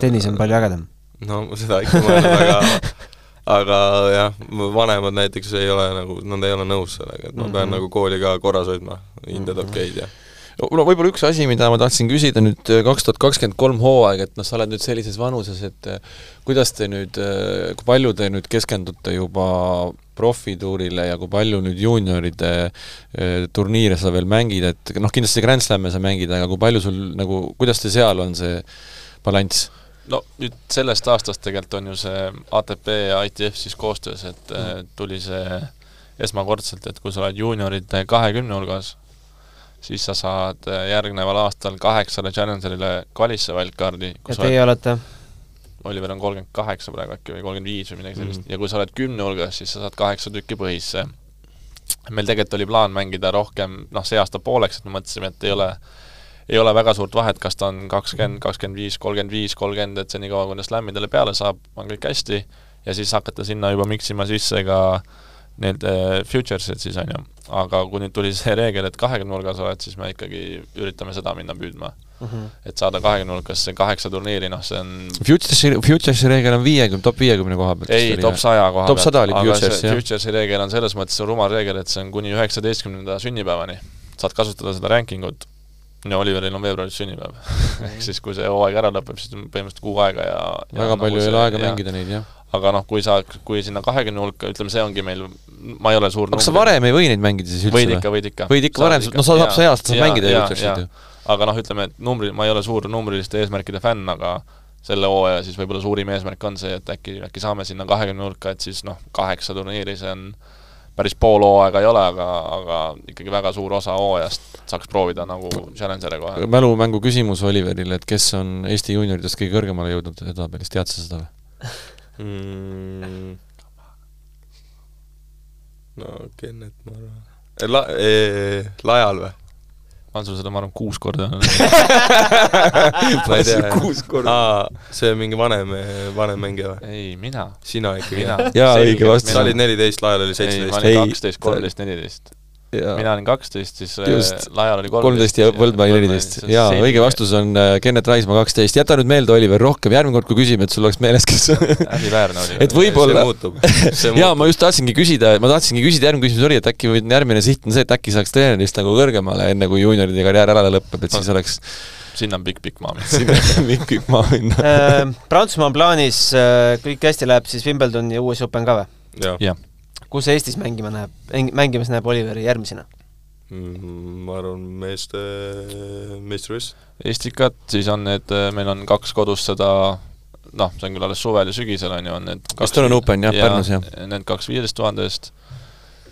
tennis on palju ägedam. no seda ikka mõelnud, aga aga jah, mu vanemad näiteks ei ole nagu, nad ei ole nõus sellega, et ma pean Mhm. nagu kooli ka korras hoidma, hinded okeid ja no võib-olla üks asi, mida ma tahtsin küsida nüüd äh, kaks tuhat kakskümmend kolm hooaeg, et noh, sa oled nüüd sellises vanuses, et äh, kuidas te nüüd, kui palju te nüüd keskendute juba profituurile ja kui palju nüüd juunioride äh, turniire sa veel mängid, et noh, kindlasti Grand Slam'e sa mängid, aga kui palju sul nagu, kuidas teil seal on see balanss? no nüüd sellest aastast tegelikult on ju see ATP ja ITF siis koostöös, et mm. tuli see esmakordselt, et kui sa oled juunioride kahekümne hulgas, siis sa saad äh, järgneval aastal kaheksale Challengerile kvalisse wildcardi, ja teie oled, olete? Oliver on kolmkümmend kaheksa praegu äkki või kolmkümmend viis või midagi sellist Mhm. mm. ja kui sa oled kümne hulgas, siis sa saad kaheksa tükki põhisse. meil tegelikult oli plaan mängida rohkem, noh, see aasta pooleks, et me mõtlesime, et ei ole ei ole väga suurt vahet, kas ta on kakskümmend, kakskümmend viis, kolmkümmend viis, kolmkümmend, et senikaua, kuni slammidele peale saab, on kõik hästi, ja siis hakata sinna juba miksima sisse ka need äh, futures'id siis, on ju. aga kui nüüd tuli see reegel, et kahekümne hulgas oled, siis me ikkagi üritame seda minna püüdma. Mhm. et saada kahekümne hulkasse kaheksa turniiri, noh see on Futuresi, Futuresi reegel on viiekümne, top viiekümne koha pealt. ei, top saja koha Top sada oli aga Futures, jah. Futuresi reegel on selles mõttes rumal reegel, et see on kuni üheksateistkümnenda sünnipäevani. saad kasutada seda ranking ut, ja Oliveril on veebruaris sünnipäev ehk siis, kui see hooaeg ära lõpeb, siis põhimõtteliselt kuu aega ja väga ja palju ei ole aega mängida neid, jah. Aga noh, kui sa, kui sinna kahekümne hulka, ütleme, see ongi meil, ma ei ole suur aga kas sa varem ei või neid mängida siis üldse võid ikka, võid ikka. võid ikka varem, no sa saab see aasta saab mängida ju ju. aga noh, ütleme, et numbri, ma ei ole suur numbriliste eesmärkide fänn, aga selle hooaja siis võib-olla suurim eesmärk on see, et äkki, äkki saame sinna kahekümne hulka, et siis noh, kaheksa turniiri, see on päris pool hooaega ei ole, aga, aga ikkagi väga suur osa hooajast saaks proovida nagu Challenger'e kohe. mälumängu küsimus Oliverile, et kes on Eesti juunioridest kõige kõrgemale jõudnud edetabelis, tead sa seda või? mm.. no Kennet, ma arvan. La-, ee, Lajal või? ma olen sul seda, ma arvan, kuus korda ma ei tea, jah. see on mingi vanem, vanem mängija või? ei, mina. sina ikkagi mina. Jaa, õige vastus. sa olid neliteist, Lajal oli ei, ma seitseteist. olin Ei, kaksteist, kolmteist, neliteist. Mina olin kaksteist, siis äh, Just. Laial oli kolmteist ja Põldmäe neliteist. jaa, õige. vastus on äh, Kennet Raismaa kaksteist, jäta nüüd meelde, Oliver, rohkem, järgmine kord, kui küsime, et sul oleks meeles, kes häbiväärne oli. et võib-olla jaa, ma just tahtsingi küsida, ma tahtsingi küsida, järgmine küsimus oli, et äkki või järgmine siht on see, et äkki saaks treenerist nagu kõrgemale, enne kui juunioride karjäär ära lõpeb, et siis oleks sinna on pikk-pikk maa. sinna pikk maa minna. Äh, Prantsusmaa on plaanis, kõik hästi läheb, siis Wimbledon ja US Open ka või? jah jah, kus Eestis mängima näeb, mängimas näeb Oliveri järgmisena? mm,. ma arvan, meeste, meistrivõistlus. Estikat, siis on need, meil on kaks kodus seda noh, see on küll alles suvel ja sügisel on ju, on need Estonian Open, jah, Pärnus, jah. Need kaks viieteist tuhande eest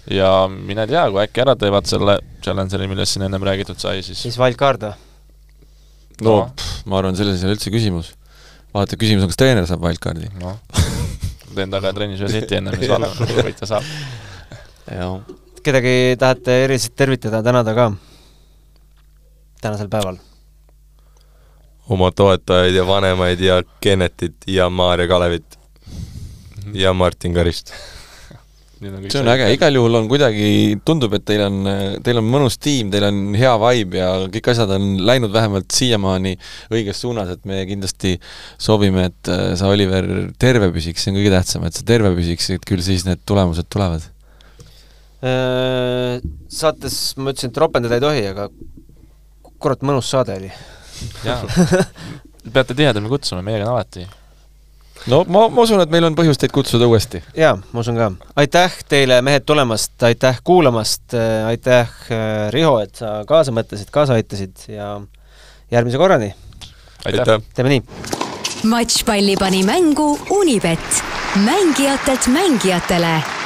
ja mine tea, kui äkki ära teevad selle Challengeri, millest siin ennem räägitud sai, siis siis wildcard või? no pff, ma arvan, selles ei ole üldse küsimus. vaata, küsimus on, kas treener saab wildcardi. noh, teen taga trennis ühe seti ennem, siis vaatame, võitja saab. jah. kedagi tahate eriliselt tervitada, tänada ka tänasel päeval? oma toetajaid ja vanemaid ja Kennetit ja Maarja Kalevit ja Martin Karist. Nüüd on kõik see on äge, igal juhul on kuidagi, tundub, et teil on, teil on mõnus tiim, teil on hea vibe ja kõik asjad on läinud vähemalt siiamaani õiges suunas, et me kindlasti soovime, et äh, sa, Oliver, terve püsiks, see on kõige tähtsam, et sa terve püsiks, et küll siis need tulemused tulevad. Äh, saates ma ütlesin, et ropendada ei tohi, aga kurat mõnus saade oli. jaa, peate tihedamini kutsuma, meiega on alati. No ma, ma usun, et meil on põhjust teid kutsuda uuesti. jaa, ma usun ka. aitäh teile, mehed, tulemast, aitäh kuulamast, aitäh, Riho, et sa kaasa mõtlesid, kaasa aitasid ja järgmise korrani, aitäh! teeme nii. matšpalli pani mängu Unibet, mängijatelt mängijatele